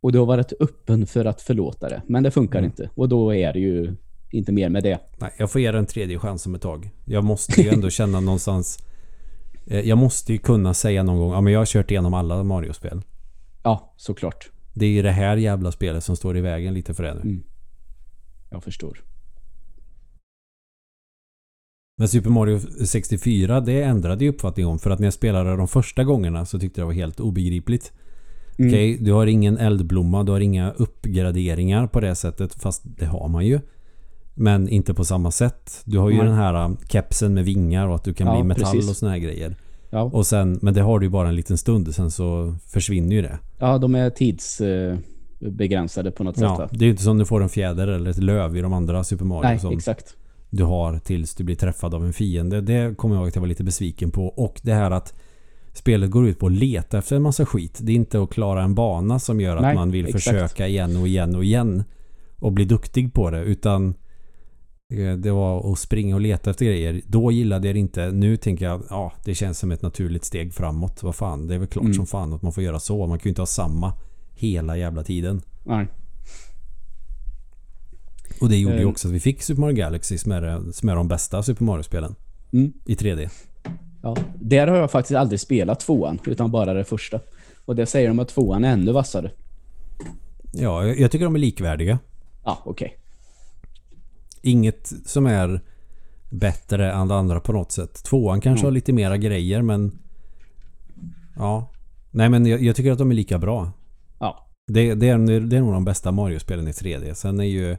Och du har varit öppen för att förlåta det. Men det funkar Mm. inte. Och då är det ju inte mer med det. Nej, jag får ge det en tredje chans om ett tag. Jag måste ju ändå känna någonstans... eh, Jag måste ju kunna säga någon gång, ja men jag har kört igenom alla Mario-spel. Ja, såklart. Det är ju det här jävla spelet som står i vägen lite för det nu. Mm. Jag förstår. Men Super Mario 64, det ändrade ju uppfattning om. För att när jag spelade de första gångerna så tyckte jag det var helt obegripligt. Mm. Okej, du har ingen eldblomma, du har inga uppgraderingar på det sättet. Fast det har man ju. Men inte på samma sätt. Du har ju Nej. den här um, kepsen med vingar och att du kan Ja, bli metall precis. och såna här grejer. Ja. Och sen, men det har du ju bara en liten stund. Sen så försvinner ju det. ja, de är tidsbegränsade på något sätt. Ja, det är ju inte som du får en fjäder eller ett löv i de andra Super Mario Nej, som exakt. Du har tills du blir träffad av en fiende. Det kommer jag ihåg att jag var lite besviken på. Och det här att spelet går ut på att leta efter en massa skit. Det är inte att klara en bana som gör att Nej, man vill exakt. försöka igen och igen och igen. Och bli duktig på det. Utan eh, det var att springa och leta efter grejer. Då gillade jag det inte. Nu tänker jag ja, det känns som ett naturligt steg framåt. Vad fan, det är väl klart Mm. som fan att man får göra så. Man kan ju inte ha samma hela jävla tiden. Nej. Och det gjorde ju Eh. också att vi fick Super Mario Galaxy som är, som är de bästa Super Mario-spelen. Mm. I 3D. Ja, där har jag faktiskt aldrig spelat tvåan, utan bara det första. Och det säger de att tvåan är ännu vassare. Ja, jag jag tycker de är likvärdiga. Ja, okej. Inget som är bättre än det andra på något sätt. Tvåan kanske Mm. har lite mera grejer men... Ja. Nej men jag, jag tycker att de är lika bra. Ja. Det, det, är, det är nog de bästa Mario-spelen i 3D. Sen är ju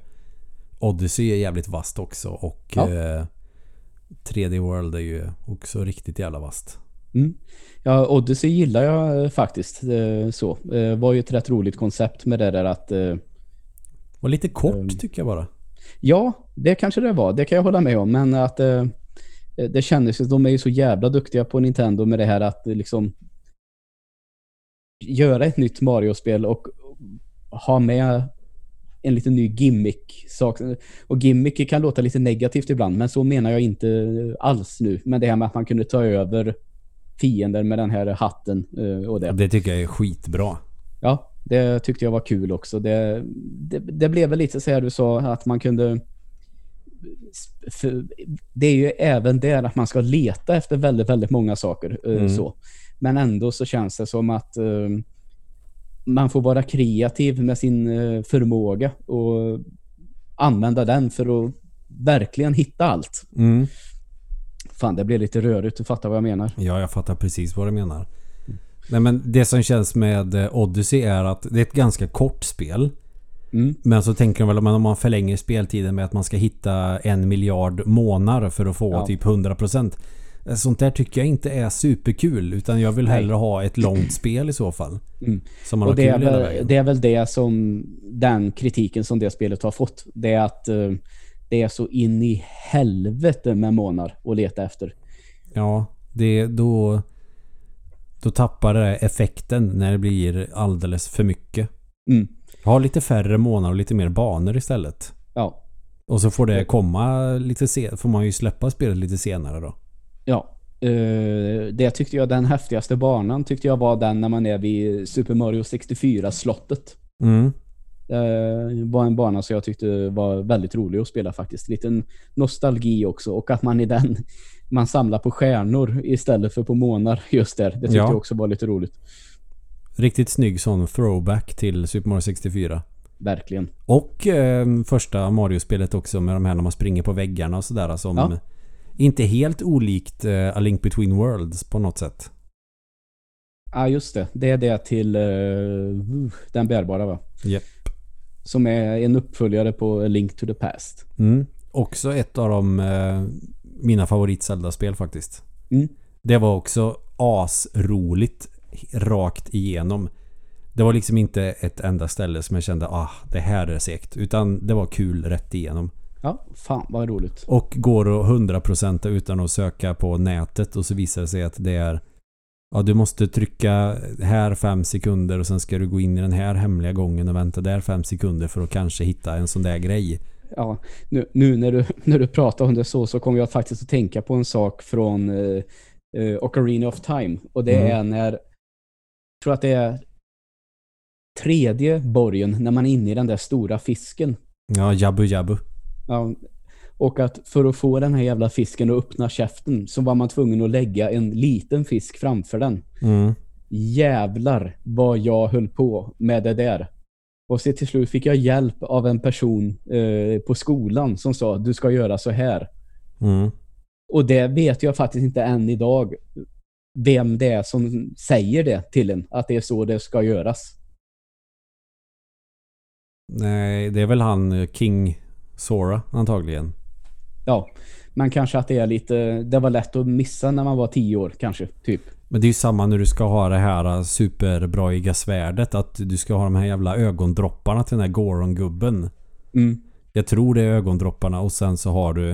Odyssey är jävligt vast också och Ja. eh, 3D World är ju också riktigt jävla vast. Mm. Ja, Odyssey gillar jag eh, faktiskt. Eh, så. Eh, var ju ett rätt roligt koncept med det där att... Eh, Och lite kort Mm. tycker jag bara. ja, det kanske det var. Det kan jag hålla med om. Men att eh, det kändes ju... De är ju så jävla duktiga på Nintendo med det här att eh, liksom... Göra ett nytt Mario-spel och ha med en liten ny gimmick. Sak. Och gimmick kan låta lite negativt ibland, men så menar jag inte alls nu. Men det här med att man kunde ta över fiender med den här hatten eh, och det. Det tycker jag är skitbra. Ja, det tyckte jag var kul också. Det, det, det blev väl lite så här du sa att man kunde... Det är ju även där att man ska leta efter väldigt, väldigt många saker. eh, Mm. Så. Men ändå så känns det som att eh, man får vara kreativ med sin eh, förmåga och använda den för att verkligen hitta allt. Mm. Fan, det blir lite rörigt. Du fattar vad jag menar. Ja, jag fattar precis vad du menar. Nej, men det som känns med eh, Odyssey är att det är ett ganska kort spel. Mm. Men så tänker de väl om man förlänger speltiden med att man ska hitta en miljard månader för att få Ja. typ 100%. Sånt där tycker jag inte är superkul. Utan jag vill Nej. hellre ha ett långt spel i så fall. Mm. Som man Och har det är, kul hela väl, vägen. det är väl det som den kritiken som det spelet har fått. Det är att eh, det är så in i helvete med månar att leta efter. Ja, det, då, då tappar det effekten när det blir alldeles för mycket. Mm. Ha lite färre månader och lite mer banor istället. Ja, Och så får det komma lite sen, får man ju släppa spelet lite senare då. Ja. Eh, det tyckte jag den häftigaste banan tyckte jag var den när man är vid Super Mario 64 slottet. Mm. Det var en bana som jag tyckte var väldigt rolig att spela faktiskt. Liten nostalgi också och att man i den man samlar på stjärnor istället för på månar just där. Det tyckte Ja. jag också var lite roligt. Riktigt snygg sån throwback till Super Mario 64. Verkligen. Och eh, första Mario-spelet också med de här när man springer på väggarna och sådär som Ja. Inte helt olikt eh, A Link Between Worlds på något sätt. Ja, just det. Det är det till eh, den bärbara va? Japp. Som är en uppföljare på A Link to the Past. Mm. Också ett av de eh, mina favorit Zelda-spel faktiskt. Mm. Det var också asroligt rakt igenom. Det var liksom inte ett enda ställe som jag kände ah, det här är segt. Utan det var kul rätt igenom. Ja, fan vad roligt. Och går att 100% utan att söka på nätet och så visar det sig att det är Ja, du måste trycka här fem sekunder och sen ska du gå in i den här hemliga gången och vänta där fem sekunder för att kanske hitta en sån där grej. Ja, nu, nu när, du, när du pratar om det så så kommer jag faktiskt att tänka på en sak från eh, eh, Ocarina of Time. Och det Mm. är när, jag tror att det är tredje borgen när man är inne i den där stora fisken. Ja, jabbu jabbu. Ja, och att för att få den här jävla fisken att öppna käften så var man tvungen att lägga en liten fisk framför den. Mm. Jävlar vad jag höll på med det där. Och så till slut fick jag hjälp av en person eh, på skolan som sa du ska göra så här. Mm. Och det vet jag faktiskt inte än idag vem det är som säger det till en. Att det är så det ska göras. Nej, det är väl han eh, King Sora antagligen. Ja, men kanske att det är lite... Det var lätt att missa när man var tio år kanske, typ. Men det är ju samma när du ska ha det här superbraiga svärdet. Att du ska ha de här jävla ögondropparna till den här Goron-gubben. Mm. Jag tror det är ögondropparna och sen så har du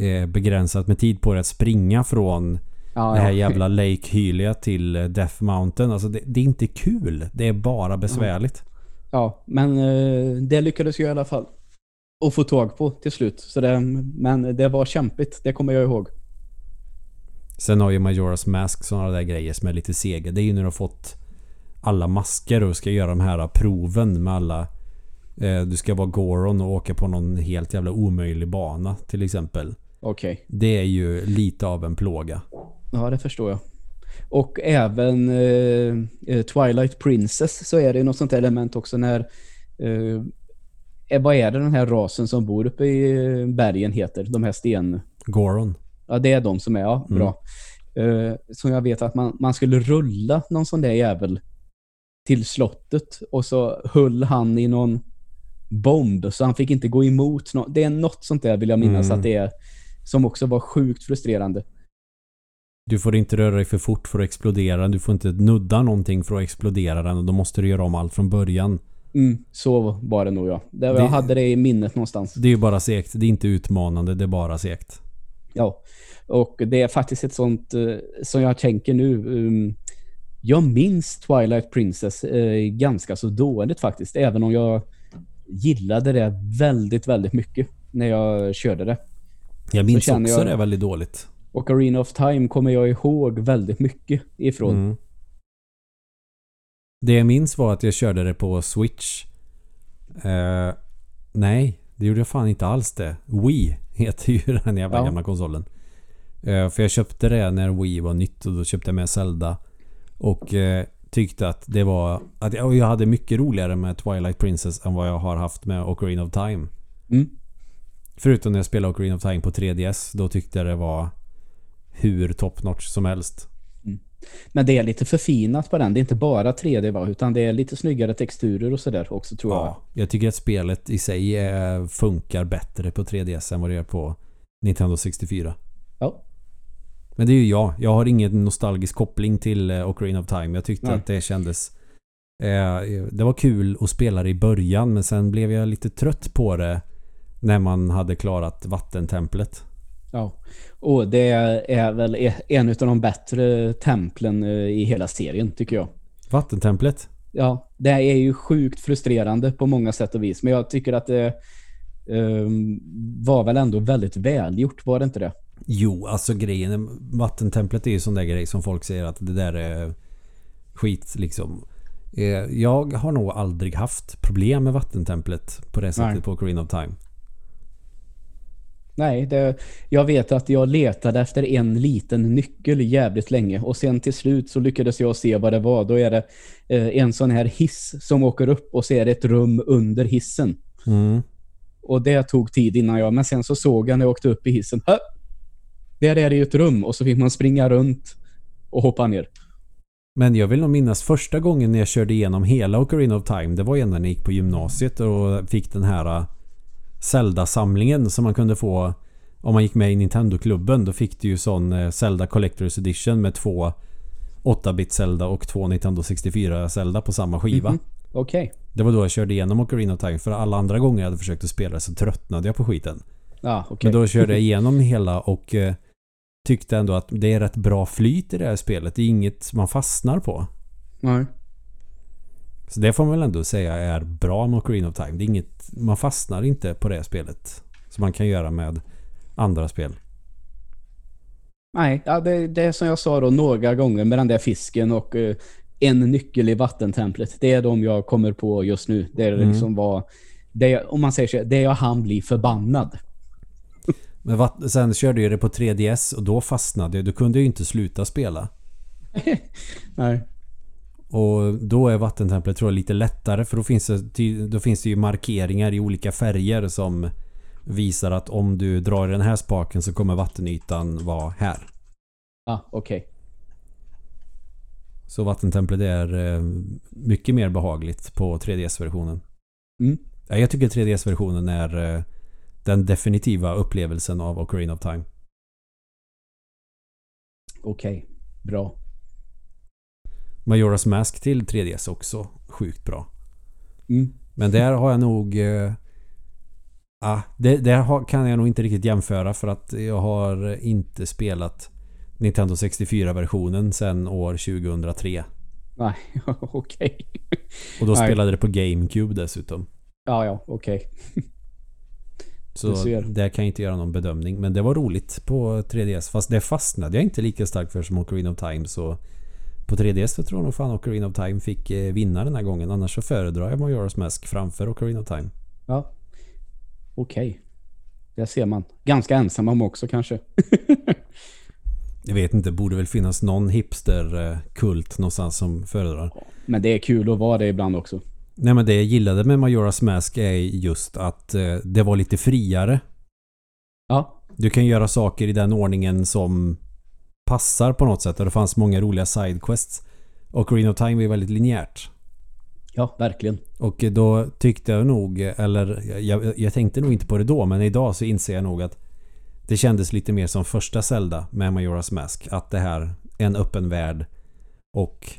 eh, begränsat med tid på dig att springa från Ja, det här ja. jävla Lake Hylia till eh, Death Mountain. Alltså det, det är inte kul. Det är bara besvärligt. Ja, men eh, det lyckades jag i alla fall att få tag på till slut. Så det, men det var kämpigt, det kommer jag ihåg. Sen har ju Majora's Mask sådana där grejer som är lite sega. Det är ju när du har fått alla masker och ska göra de här proven med alla Eh, du ska vara Goron och åka på någon helt jävla omöjlig bana till exempel. Okej. Det är ju lite av en plåga. Ja, det förstår jag. Och även eh, eh, Twilight Princess så är det något sånt element också när eh, vad är det den här rasen som bor uppe i eh, bergen heter? De här sten... Goron. Ja, det är de som är, ja, bra. Eh, som jag vet att man, man skulle rulla någon sån där jävel till slottet och så höll han i någon bomb så han fick inte gå emot nå- Det är något sånt där vill jag minnas Mm. att det är som också var sjukt frustrerande. Du får inte röra dig för fort för att explodera. Du får inte nudda någonting för att explodera den och då måste du göra om allt från början. Mm, så var det nog ja. Det, Det- Jag hade det i minnet någonstans. Det är ju bara segt. Det är inte utmanande, det är bara segt. Ja. Och det är faktiskt ett sånt eh, som jag tänker nu. Um, jag minns Twilight Princess eh, ganska så dåligt faktiskt. Även om jag gillade det väldigt, väldigt mycket när jag körde det. Jag minns också jag- det väldigt dåligt. Och Arena of Time kommer jag ihåg väldigt mycket ifrån. Mm. Det jag minns var att jag körde det på Switch. Eh, nej, det gjorde jag fan inte alls det. Wii heter ju den jävla Ja. gamla konsolen. Eh, för jag köpte det när Wii var nytt och då köpte jag med Zelda. Och eh, tyckte att det var... Att jag, jag hade mycket roligare med Twilight Princess än vad jag har haft med Ocarina of Time. Mm. Förutom när jag spelade Ocarina of Time på 3DS. Då tyckte jag det var hur top notch som helst. Men det är lite förfinat på den. Det är inte bara 3D va? Utan det är lite snyggare texturer och sådär också tror jag. Ja, jag tycker att spelet i sig eh, funkar bättre på 3DS än vad det gör på Nintendo 64. Ja. Men det är ju jag. Jag har ingen nostalgisk koppling till eh, Ocarina of Time. Jag tyckte Nej. att det kändes... Eh, det var kul att spela det i början men sen blev jag lite trött på det när man hade klarat vattentemplet. Ja, och det är väl e- en av de bättre templen eh, i hela serien tycker jag. Vattentemplet? Ja, det är ju sjukt frustrerande på många sätt och vis. Men jag tycker att det ehm, var väl ändå väldigt välgjort, var det inte det? Jo, alltså grejen Vattentemplet är ju sån där grej som folk säger att det där är skit liksom. Eh, Jag har nog aldrig haft problem med vattentemplet på det sättet Nej. på Ocarina of Time. Nej, det, jag vet att jag letade efter en liten nyckel jävligt länge och sen till slut så lyckades jag se vad det var. Då är det eh, en sån här hiss som åker upp och så är det ett rum under hissen. Mm. Och det tog tid innan jag, men sen så såg jag när jag åkte upp i hissen. Hö! Där är det ju ett rum och så fick man springa runt och hoppa ner. Men jag vill nog minnas första gången när jag körde igenom hela Ocarina of Time. Det var ju när jag gick på gymnasiet och fick den här Zelda-samlingen som man kunde få om man gick med i Nintendo-klubben. Då fick du ju sån uh, Zelda Collector's Edition med två 8-bit Zelda och två Nintendo 64 Zelda på samma skiva. Mhm. Okej. Det var då jag körde igenom Ocarina of Time. För alla andra gånger jag hade försökt att spela så tröttnade jag på skiten. Ja, okej. Men då körde jag igenom hela och eh, tyckte ändå att det är rätt bra flyt i det här spelet. Det är inget man fastnar på. Nej. Så det får man väl ändå säga är bra med Ocarina of Time. Det är inget, man fastnar inte på det spelet. Som man kan göra med andra spel. Nej, ja, det, det är som jag sa då några gånger med den där fisken och eh, en nyckel i vattentemplet. Det är de jag kommer på just nu. Det är Mm. liksom vad... Det, om man säger så, det jag han bli förbannad. Men vatt- sen körde jag det på 3DS och då fastnade jag. Då kunde ju inte sluta spela. Nej. Och då är vattentemplet tror jag lite lättare för då finns, det, då finns det ju markeringar i olika färger som visar att om du drar i den här spaken så kommer vattenytan vara här. Ah, okej. Så vattentemplet är eh, mycket mer behagligt på 3DS-versionen. Mm. Ja, jag tycker 3DS-versionen är eh, den definitiva upplevelsen av Ocarina of Time. Okej. Bra. Majora's Mask till 3DS också sjukt bra. Mm. Men där har jag nog... Eh, ah, det, där har, kan jag nog inte riktigt jämföra för att jag har inte spelat Nintendo 64-versionen sedan år 2003. Nej, okej. Och då Nej. spelade det på GameCube dessutom. Ja, ja, okej. Så Du ser. där kan jag inte göra någon bedömning. Men det var roligt på 3DS. Fast det fastnade jag inte lika starkt för som Ocarina of Time. Så på 3DS så tror jag nog fan Ocarina of Time fick eh, vinna den här gången. Annars så föredrar jag Majora's Mask framför Ocarina of Time. Ja. Okej. Okay. Det ser man. Ganska ensam om också kanske. jag vet inte, borde väl finnas någon hipster-kult någonstans som föredrar. Men det är kul att vara det ibland också. Nej men det jag gillade med Majora's Mask är just att eh, det var lite friare. Ja. Du kan göra saker i den ordningen som passar på något sätt. Och det fanns många roliga sidequests. Och Green of Time är väldigt linjärt. Ja, verkligen. Och då tyckte jag nog, eller jag, jag, tänkte nog inte på det då, men idag så inser jag nog att det kändes lite mer som första Zelda med Majora's Mask. Att det här är en öppen värld och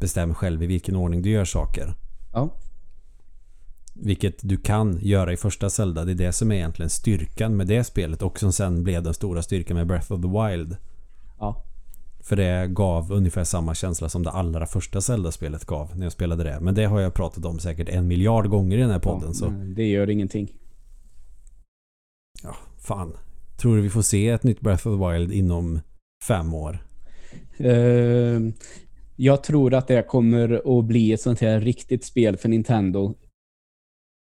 bestäm själv i vilken ordning du gör saker. Ja. Vilket du kan göra i första Zelda. Det är det som är egentligen styrkan med det spelet och som sen blev den stora styrkan med Breath of the Wild. För det gav ungefär samma känsla som det allra första Zelda-spelet gav när jag spelade det. Men det har jag pratat om säkert en miljard gånger i den här podden. Ja, så. Det gör ingenting. Ja, fan. Tror du vi får se ett nytt Breath of the Wild inom fem år? Uh, jag tror att det kommer att bli ett sånt här riktigt spel för Nintendo.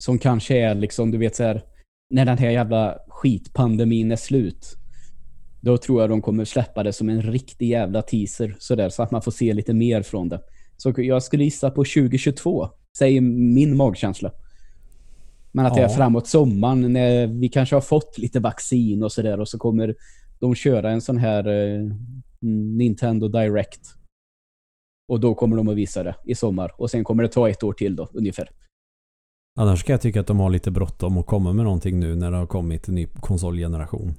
Som kanske är liksom, du vet så här, när den här jävla skitpandemin är slut. Då tror jag de kommer släppa det som en riktig jävla teaser sådär, så att man får se lite mer från det. Så jag skulle gissa på 2022, säger min magkänsla. Men att det är framåt sommaren när vi kanske har fått lite vaccin och sådär och så kommer de köra en sån här eh, Nintendo Direct. Och då kommer de att visa det i sommar. Och sen kommer det ta ett år till då, ungefär. Annars kan jag tycka att de har lite bråttom att komma med någonting nu när det har kommit en ny konsolgeneration.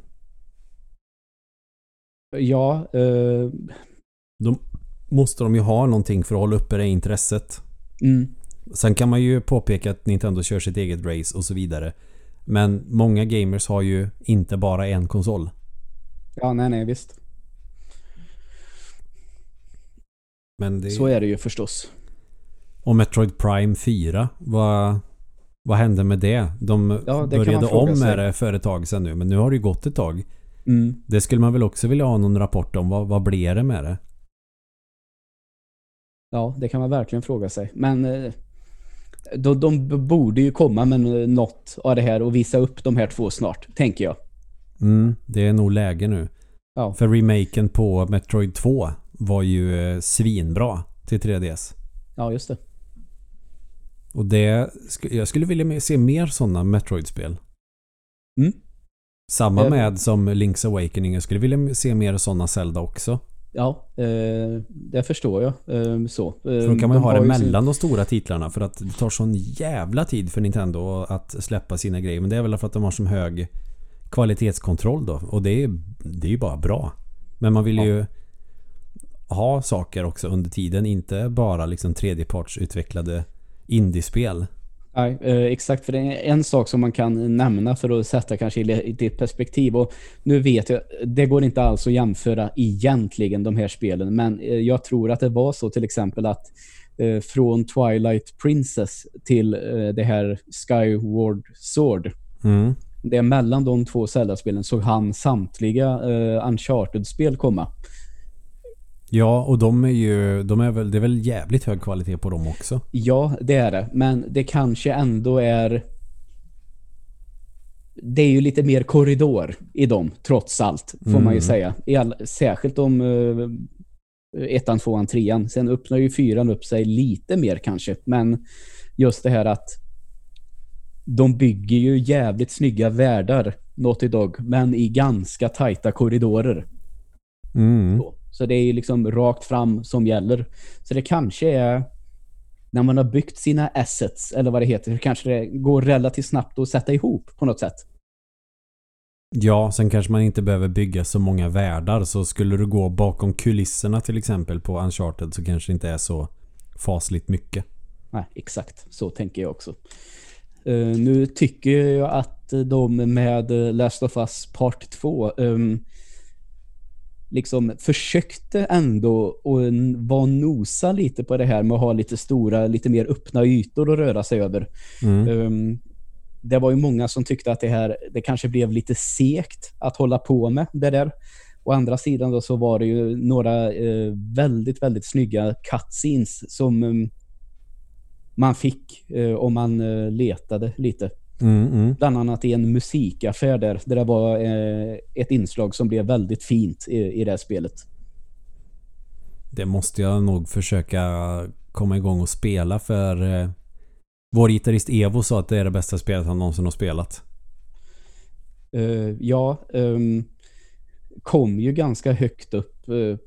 Ja. Eh... Då måste de ju ha någonting för att hålla uppe det intresset. Mm. Sen kan man ju påpeka att Nintendo kör sitt eget race och så vidare. Men många gamers har ju inte bara en konsol. Ja, nej, nej, visst. Men det... Så är det ju förstås. Och Metroid Prime 4, vad, vad hände med det? De ja, det började om med det för ett tag sedan nu, men nu har det ju gått ett tag. Mm. Det skulle man väl också vilja ha någon rapport om. Vad, vad blev det med det? Ja, det kan man verkligen fråga sig. Men eh, de, de borde ju komma med något av det här och visa upp de här två snart, tänker jag. Mm, det är nog läge nu. Ja. För remaken på Metroid 2 var ju eh, svinbra till 3DS. Ja, just det. Och det, jag skulle vilja se mer sådana Metroid-spel. Mm. Samma med som Link's Awakening. Jag skulle vilja se mer sådana Zelda också. Ja, eh, det förstår jag. Eh, så. Eh, då kan man de ha det mellan sin... de stora titlarna för att det tar sån jävla tid för Nintendo att släppa sina grejer. Men det är väl för att de har som hög kvalitetskontroll då. Och det är, det är ju bara bra. Men man vill ja. ju ha saker också under tiden. Inte bara liksom tredjepartsutvecklade indiespel. Nej, eh, exakt. För det är en sak som man kan nämna för att sätta kanske i ditt perspektiv. Och nu vet jag, det går inte alls att jämföra egentligen de här spelen. Men eh, jag tror att det var så till exempel att eh, från Twilight Princess till det här Skyward Sword. Mm. Det är mellan de två Zelda-spelen så han samtliga Uncharted-spel komma. Ja, och de är ju de är väl, det är väl jävligt hög kvalitet på dem också. Ja, det är det. Men det kanske ändå är det är ju lite mer korridor i dem, trots allt, får mm. man ju mm. säga. I all, särskilt om uh, ettan, tvåan, trean. Sen öppnar ju fyran upp sig lite mer kanske. Men just det här att de bygger ju jävligt snygga världar, Naughty Dog, men i ganska tajta korridorer. Mm. Så. Så det är ju liksom rakt fram som gäller. Så det kanske är när man har byggt sina assets, eller vad det heter, kanske det går relativt snabbt att sätta ihop på något sätt. Ja, sen kanske man inte behöver bygga så många världar. Så skulle du gå bakom kulisserna till exempel på Uncharted så kanske det inte är så fasligt mycket. Nej, exakt. Så tänker jag också. Uh, nu tycker jag att de med Last of Us Part 2 um, liksom försökte ändå att vara nosa lite på det här med att ha lite stora, lite mer öppna ytor att röra sig över. Mm. Um, det var ju många som tyckte att det här det kanske blev lite sekt att hålla på med det där. Å andra sidan då så var det ju några eh, väldigt, väldigt snygga cutscenes som um, man fick eh, om man eh, letade lite. Mm, mm. Bland annat i en musikaffär där, där det var eh, ett inslag som blev väldigt fint i, i det här spelet. Det måste jag nog försöka komma igång och spela för eh, vår gitarrist Evo sa att det är det bästa spelet han någonsin har spelat. Eh, ja, ehm, kom ju ganska högt upp eh,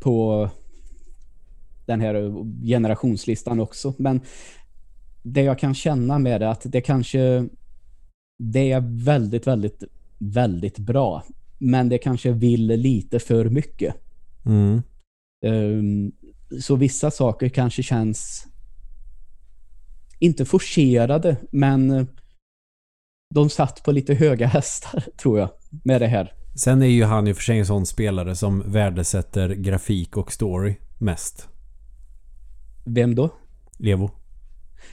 på den här generationslistan också. Men det jag kan känna med det är att det kanske det är väldigt, väldigt, väldigt bra. Men det kanske vill lite för mycket. Mm. Um, så vissa saker kanske känns inte forcerade, men de satt på lite höga hästar, tror jag, med det här. Sen är ju han i och för sig en sån spelare som värdesätter grafik och story mest. Vem då? Evo.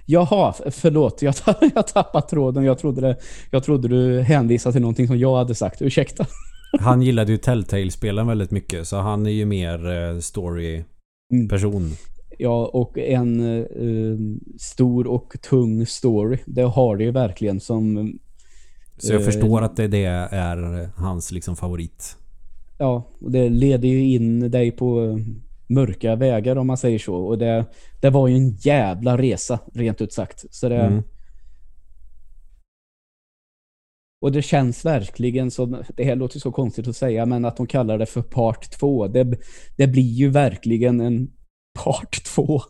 Jaha, förlåt. Jag, jag tappade tråden. Jag trodde, det, jag trodde du hänvisade till någonting som jag hade sagt. Ursäkta. Han gillade ju Telltale-spelen väldigt mycket. Så han är ju mer eh, story-person. Mm. Ja, och en uh, stor och tung story. Det har det ju verkligen som... Så jag uh, förstår att det, det är hans liksom favorit. Ja, och det leder ju in dig på mörka vägar om man säger så. Och det, det var ju en jävla resa, rent ut sagt. Så det... Mm. Och det känns verkligen som, det här låter så konstigt att säga, men att de kallar det för part 2. Det, det blir ju verkligen en part 2.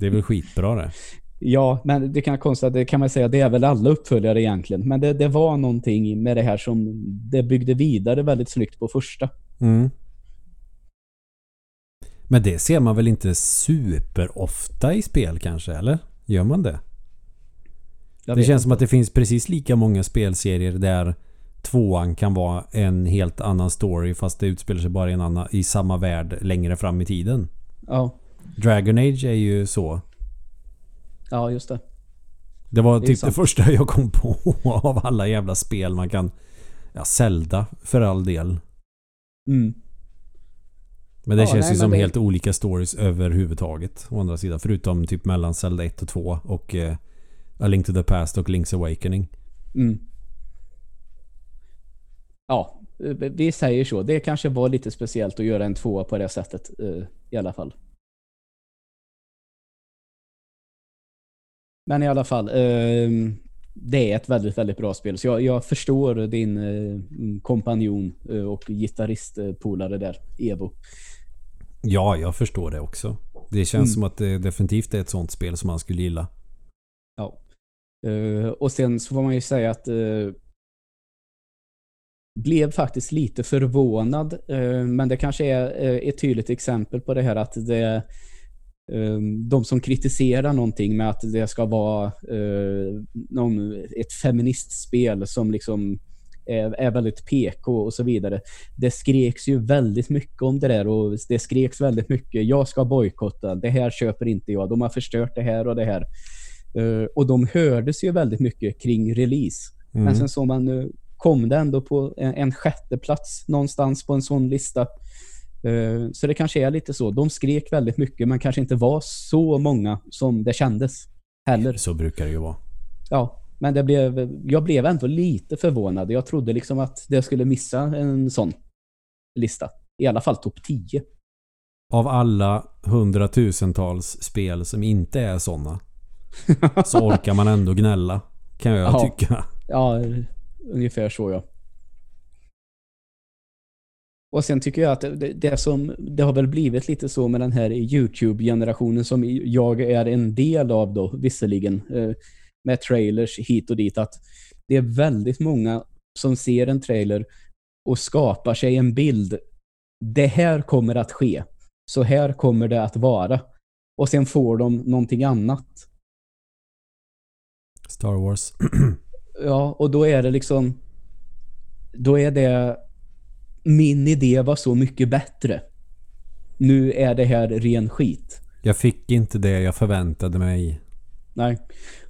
Det är väl skitbra det. Ja, men det kan konstigt, det kan man säga, det är väl alla uppföljare egentligen. Men det, det var någonting med det här som det byggde vidare väldigt snyggt på första. Mm. Men det ser man väl inte superofta i spel kanske, eller? Gör man det? Det känns inte. som att det finns precis lika många spelserier där tvåan kan vara en helt annan story fast det utspelar sig bara i, en annan, i samma värld längre fram i tiden. Ja. Dragon Age är ju så. Ja, just det. Det var det typ det första jag kom på av alla jävla spel man kan... Ja, Zelda för all del. Mm. Men det ja, känns nej, ju som det... helt olika stories överhuvudtaget. Å andra sidan. Förutom typ mellan Zelda 1 och 2 och eh, A Link to the Past och Link's Awakening. Mm. Ja, vi säger så. Det kanske var lite speciellt att göra en tvåa på det sättet eh, i alla fall. Men i alla fall, eh, det är ett väldigt, väldigt bra spel. Så jag, jag förstår din eh, kompanjon eh, och gitarristpolare där, Evo. Ja, jag förstår det också. Det känns mm. som att det definitivt är ett sånt spel som man skulle gilla. Ja. Uh, och sen så får man ju säga att uh, blev faktiskt lite förvånad. Uh, men det kanske är ett tydligt exempel på det här att det de som kritiserar någonting med att det ska vara någon, ett feministspel som liksom är, väldigt PK och så vidare. Det skreks ju väldigt mycket om det där och det skreks väldigt mycket. Jag ska bojkotta. Det här köper inte jag. De har förstört det här och det här. Uh, och de hördes ju väldigt mycket kring release. Mm. Men sen så man uh, kom det ändå på en, sjätte plats någonstans på en sån lista. Uh, så det kanske är lite så. De skrek väldigt mycket men kanske inte var så många som det kändes heller. Så brukar det ju vara. Ja, men det blev, jag blev ändå lite förvånad. Jag trodde liksom att det skulle missa en sån lista. I alla fall topp 10. Av alla hundratusentals spel som inte är såna så orkar man ändå gnälla. Kan jag ja. tycka. Ja, ungefär så ja. Och sen tycker jag att det, det, som, det har väl blivit lite så med den här YouTube-generationen som jag är en del av då, visserligen. Med trailers hit och dit att det är väldigt många som ser en trailer och skapar sig en bild. Det här kommer att ske. Så här kommer det att vara. Och sen får de någonting annat. Star Wars. ja, och då är det liksom då är det min idé var så mycket bättre. Nu är det här ren skit. Jag fick inte det jag förväntade mig. Nej.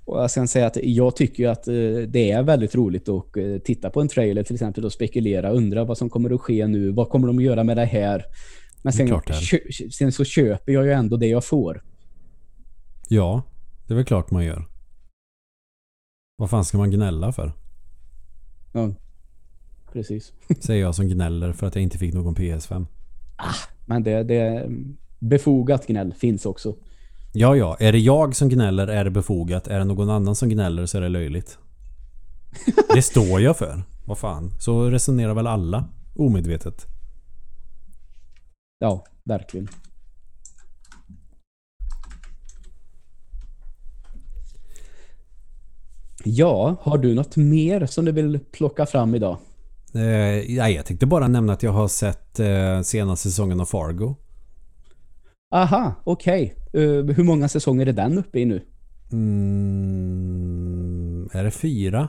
Och jag ska säga att jag tycker att eh, det är väldigt roligt att eh, titta på en trailer till exempel och spekulera, undra vad som kommer att ske nu, vad kommer de att göra med det här? Men sen, sen så köper jag ju ändå det jag får. Ja, det är väl klart man gör. Vad fan ska man gnälla för? Ja, precis. Säger jag som gnäller för att jag inte fick någon PS5. Men det, det befogat gnäll finns också. Ja, ja. Är det jag som gnäller är det befogat. Är det någon annan som gnäller så är det löjligt. Det står jag för. Vad fan. Så resonerar väl alla. Omedvetet. Ja, verkligen. Ja, har du något mer som du vill plocka fram idag? Eh, jag tänkte bara nämna att jag har sett eh, senaste säsongen av Fargo. Aha, okej. Eh, hur många säsonger är den uppe i nu? Mm, är det fyra?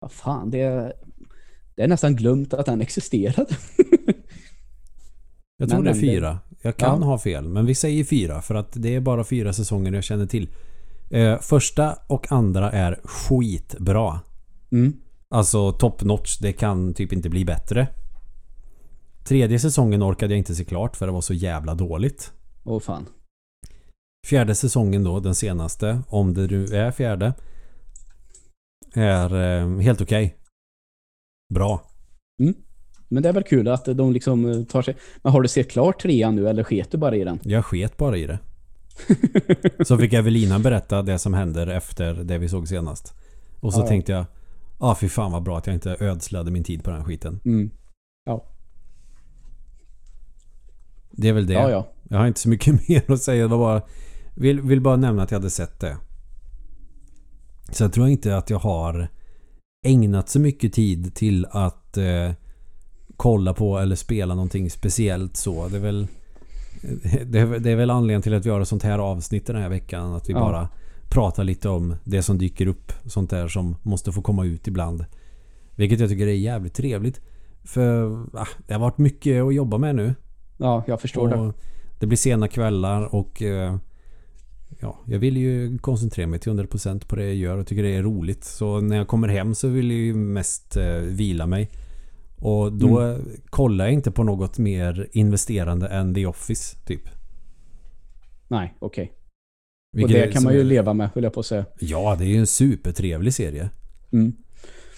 Vad fan, det är, det är nästan glömt att den existerade. Jag tror Men- det är fyra. Jag kan Ja. ha fel, men vi säger fyra för att det är bara fyra säsonger jag känner till. Eh, första och andra är skitbra. Mm. Alltså top notch, det kan typ inte bli bättre. Tredje säsongen orkade jag inte se klart för det var så jävla dåligt. Åh fan. Fjärde säsongen då, den senaste, om det nu är fjärde, är eh, helt okej. Bra. Men det är väl kul att de liksom eh, tar sig... Men har du sett klart trean nu eller sket du bara i den? Jag sket bara i det. Så fick Evelina berätta det som händer efter det vi såg senast. Och så ja. tänkte jag, ja ah, fy fan vad bra att jag inte ödslade min tid på den skiten. Mm. Ja. Det är väl det. ja, ja. Jag har inte så mycket mer att säga. Det var bara, vill, vill bara nämna att jag hade sett det. Så jag tror inte att jag har ägnat så mycket tid till att eh, kolla på eller spela någonting speciellt så. Det är väl det är, det är väl anledningen till att vi har ett sånt här avsnitt den här veckan. Att vi Ja. bara pratar lite om det som dyker upp. Sånt där som måste få komma ut ibland. Vilket jag tycker är jävligt trevligt. För ah, det har varit mycket att jobba med nu. Ja, jag förstår det. Och det blir sena kvällar och eh, ja, jag vill ju koncentrera mig till 100% på det jag gör och tycker det är roligt. Så när jag kommer hem så vill jag ju mest eh, vila mig. Och då Mm. kollar jag inte på något mer investerande än The Office typ. Nej, okej. Och Vilket är- det kan man ju är- leva med, höll jag på att säga. Ja, det är ju en supertrevlig serie. Mm.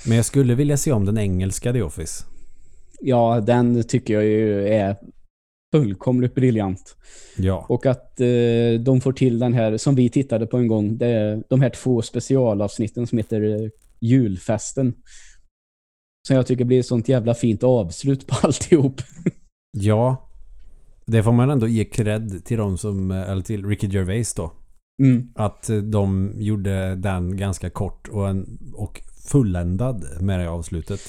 Men jag skulle vilja se om den engelska The Office. Ja, den tycker jag ju är fullkomligt briljant. Ja. Och att eh, de får till den här, som vi tittade på en gång, det är de här två specialavsnitten som heter eh, Julfesten. Som jag tycker blir ett sånt jävla fint avslut på alltihop. Ja. Det får man ändå ge cred till de som, eller till Ricky Gervais då. Mm. Att eh, de gjorde den ganska kort och, en, och fulländad med det avslutet.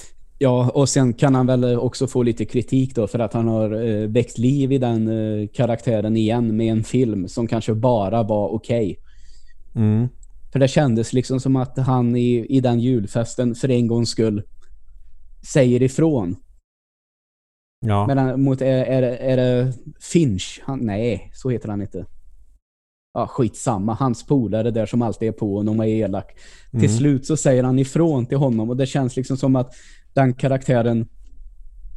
Ja, och sen kan han väl också få lite kritik då för att han har eh, väckt liv i den eh, karaktären igen med en film som kanske bara var okej. Mm. För det kändes liksom som att han i, i den julfesten för en gångs skull säger ifrån. Ja. Men han- mot, är, är, det- är det Finch? Han, nej, så heter han inte. Ja, skitsamma. Hans polare där som alltid är på honom och är elak. Mm. Till slut så säger han ifrån till honom och det känns liksom som att den karaktären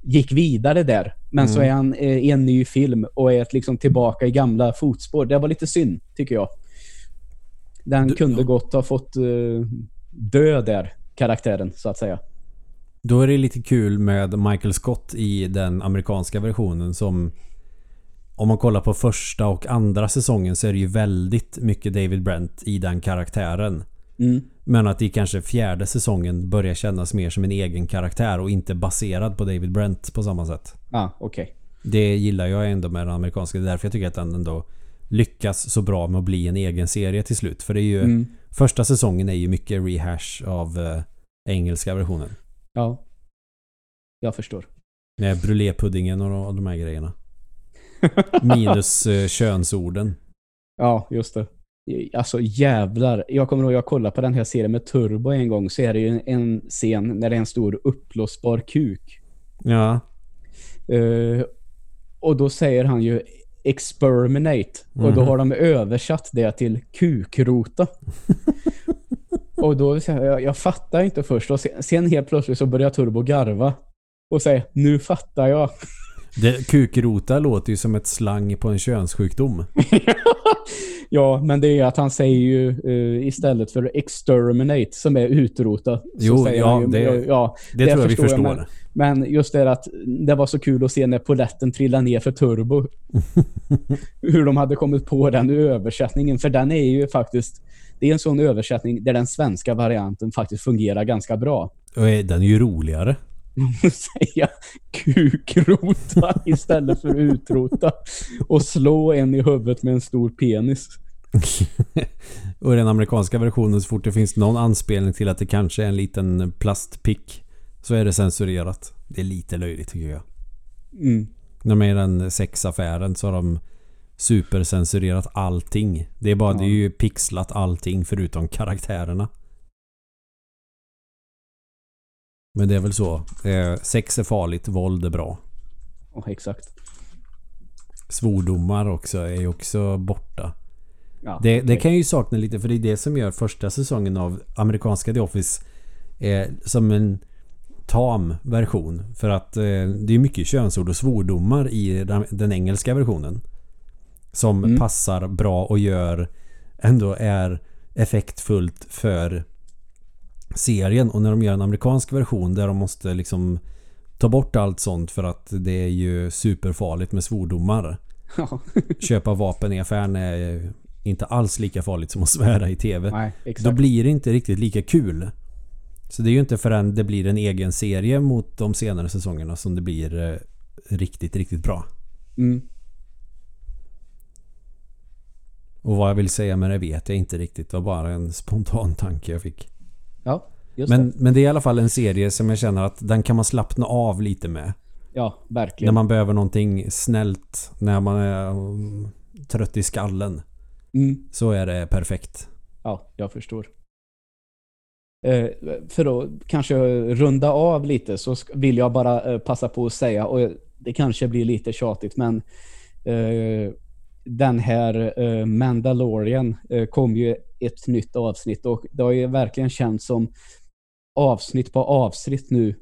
gick vidare där. Men så Mm. är han eh, i en ny film och är liksom tillbaka i gamla fotspår. Det var lite synd, tycker jag. Den Du- kunde gott ha fått eh, dö där, karaktären, så att säga. Då är det lite kul med Michael Scott i den amerikanska versionen som om man kollar på första och andra säsongen så är det ju väldigt mycket David Brent i den karaktären. Mm. Men att i kanske fjärde säsongen börjar kännas mer som en egen karaktär och inte baserad på David Brent på samma sätt. Ah, okej. Det gillar jag ändå med den amerikanska. Det är därför jag tycker att den ändå lyckas så bra med att bli en egen serie till slut. För det är ju Mm. Första säsongen är ju mycket rehash av eh, engelska versionen. Ja. Jag förstår. Med brulépuddingen och de här grejerna. Minus eh, könsorden. Ja, just det. Alltså jävlar. Jag kommer ihåg jag kollade på den här serien med Turbo en gång så är det ju en, en scen när det är en stor uppblåsbar kuk. Ja. Eh, och då säger han ju exterminate. Och då Mhm. har de översatt det till kukrota. Och då, jag, jag fattar inte först. Och sen, sen helt plötsligt så börjar Turbo garva. Och säger, nu fattar jag. Det, kukrota låter ju som ett slang på en könssjukdom. ja, men det är att han säger ju uh, istället för exterminate som är utrota. Jo, ja, ju, det, ja, det, tror jag vi förstår. men, men just det att det var så kul att se när poletten trillade ner för Turbo. Hur de hade kommit på den översättningen. För den är ju faktiskt... Det är en sån översättning där den svenska varianten faktiskt fungerar ganska bra. Den är ju roligare. säga kukrota istället för utrota. Och slå en i huvudet med en stor penis. och i den amerikanska versionen så fort det finns någon anspelning till att det kanske är en liten plastpick så är det censurerat. Det är lite löjligt tycker jag. Mm. När de är i den sexaffären så har de supercensurerat allting. Det är bara, ja. det är ju pixlat allting förutom karaktärerna. Men det är väl så. Eh, sex är farligt, våld är bra. Ja, exakt. Svordomar också är ju också borta. Ja, det, det kan jag ju sakna lite för det är det som gör första säsongen av amerikanska The Office eh, som en tam version. För att eh, det är mycket könsord och svordomar i den, den engelska versionen. Som mm. passar bra och gör ändå är effektfullt för serien och när de gör en amerikansk version där de måste liksom ta bort allt sånt för att det är ju superfarligt med svordomar. Ja. Köpa vapen i affären är inte alls lika farligt som att svära i tv. Nej, Då blir det inte riktigt lika kul. Så det är ju inte förrän det blir en egen serie mot de senare säsongerna som det blir eh, riktigt, riktigt bra. Mm. Och vad jag vill säga med det vet jag inte riktigt. Det var bara en spontan tanke jag fick. Men, det. men det är i alla fall en serie som jag känner att den kan man slappna av lite med. Ja, verkligen. När man behöver någonting snällt. När man är mm, trött i skallen. Mm. Så är det perfekt. Ja, jag förstår. Eh, för att kanske runda av lite så vill jag bara eh, passa på att säga, och det kanske blir lite tjatigt, men eh, den här Mandalorian kom ju ett nytt avsnitt och det har ju verkligen känts som avsnitt på avsnitt nu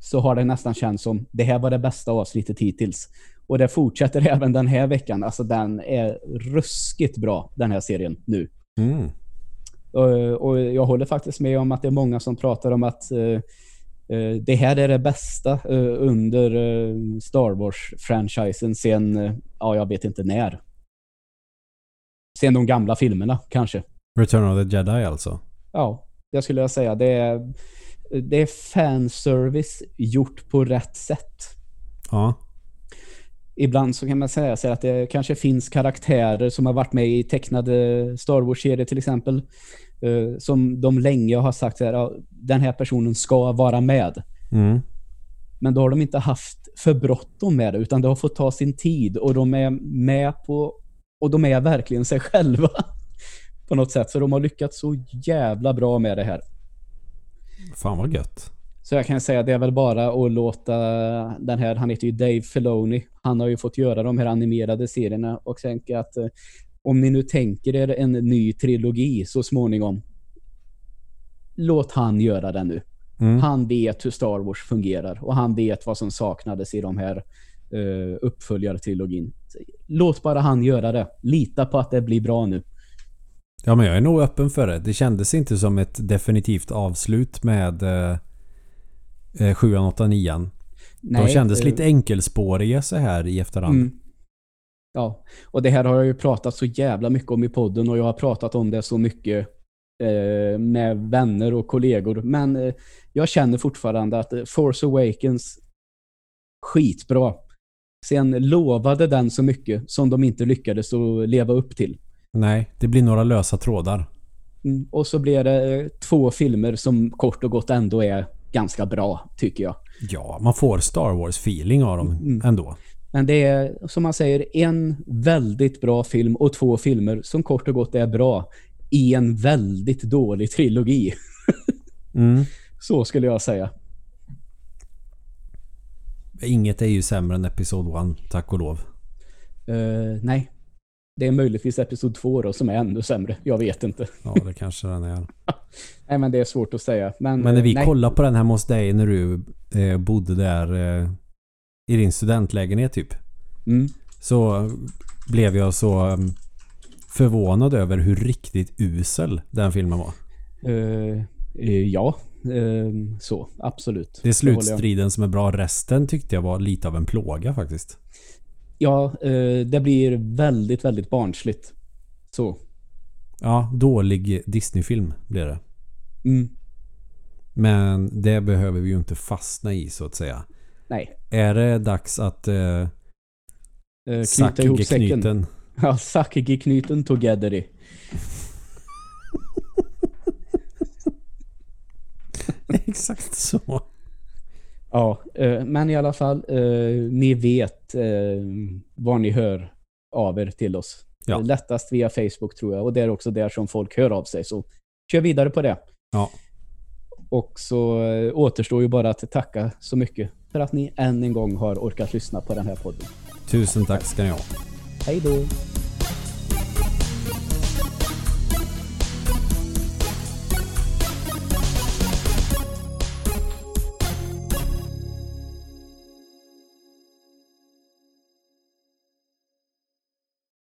så har det nästan känts som det här var det bästa avsnittet hittills. Och det fortsätter även den här veckan. Alltså den är ruskigt bra den här serien nu. Mm. Uh, och jag håller faktiskt med om att det är många som pratar om att det här är det bästa under Star Wars-franchisen sen, ja jag vet inte när sen de gamla filmerna kanske. Return of the Jedi alltså? Ja, jag skulle jag säga. Det är, det är fanservice gjort på rätt sätt. Ja. Ibland så kan man säga så att det kanske finns karaktärer som har varit med i tecknade Star Wars-serier till exempel. Uh, som de länge har sagt att den här personen ska vara med. Mm. Men då har de inte haft för bråttom med det utan det har fått ta sin tid och de är med på och de är verkligen sig själva på något sätt. Så de har lyckats så jävla bra med det här. Fan vad gött. Så jag kan säga att det är väl bara att låta den här, han heter ju Dave Filoni. Han har ju fått göra de här animerade serierna och tänka att eh, om ni nu tänker er en ny trilogi så småningom låt han göra den nu. Mm. Han vet hur Star Wars fungerar och han vet vad som saknades i de här uh, uppföljartrilogin. Låt bara han göra det. Lita på att det blir bra nu. Ja, men jag är nog öppen för det. Det kändes inte som ett definitivt avslut med eh, 789. Eh, Nej, De kändes eh, lite enkelspåriga så här i efterhand. Mm. Ja, och det här har jag ju pratat så jävla mycket om i podden och jag har pratat om det så mycket eh, med vänner och kollegor. Men eh, jag känner fortfarande att Force Awakens skitbra. Sen lovade den så mycket som de inte lyckades att leva upp till. Nej, det blir några lösa trådar. Mm, och så blir det eh, två filmer som kort och gott ändå är ganska bra, tycker jag. Ja, man får Star Wars-feeling av dem mm. ändå. Men det är, som man säger, en väldigt bra film och två filmer som kort och gott är bra i en väldigt dålig trilogi. mm. Så skulle jag säga. Inget är ju sämre än Episod 1, tack och lov. Uh, nej. Det är möjligtvis episod två då som är ännu sämre. Jag vet inte. Ja, det kanske den är. Nej, men det är svårt att säga. Men, Men när vi nej. kollade på den här hos dig när du eh, bodde där eh, i din studentlägenhet typ. Mm. Så blev jag så um, förvånad över hur riktigt usel den filmen var. Eh, eh, ja, eh, så. Absolut. Det är slutstriden som är bra. Resten tyckte jag var lite av en plåga faktiskt. Ja, eh, det blir väldigt, väldigt barnsligt. Så. Ja, dålig Disney-film blir det. Mm. Men det behöver vi ju inte fastna i så att säga. Nej. Är det dags att eh, Eh, knyta ihop säcken. knuten Ja, Sackigi-knyten together i. Exakt så. Ja, eh, men i alla fall, eh, ni vet eh, var ni hör av er till oss. Ja. Lättast via Facebook tror jag. Och det är också där som folk hör av sig. Så kör vidare på det. Ja. Och så återstår ju bara att tacka så mycket för att ni än en gång har orkat lyssna på den här podden. Tusen tack ska ni ha. Hej då!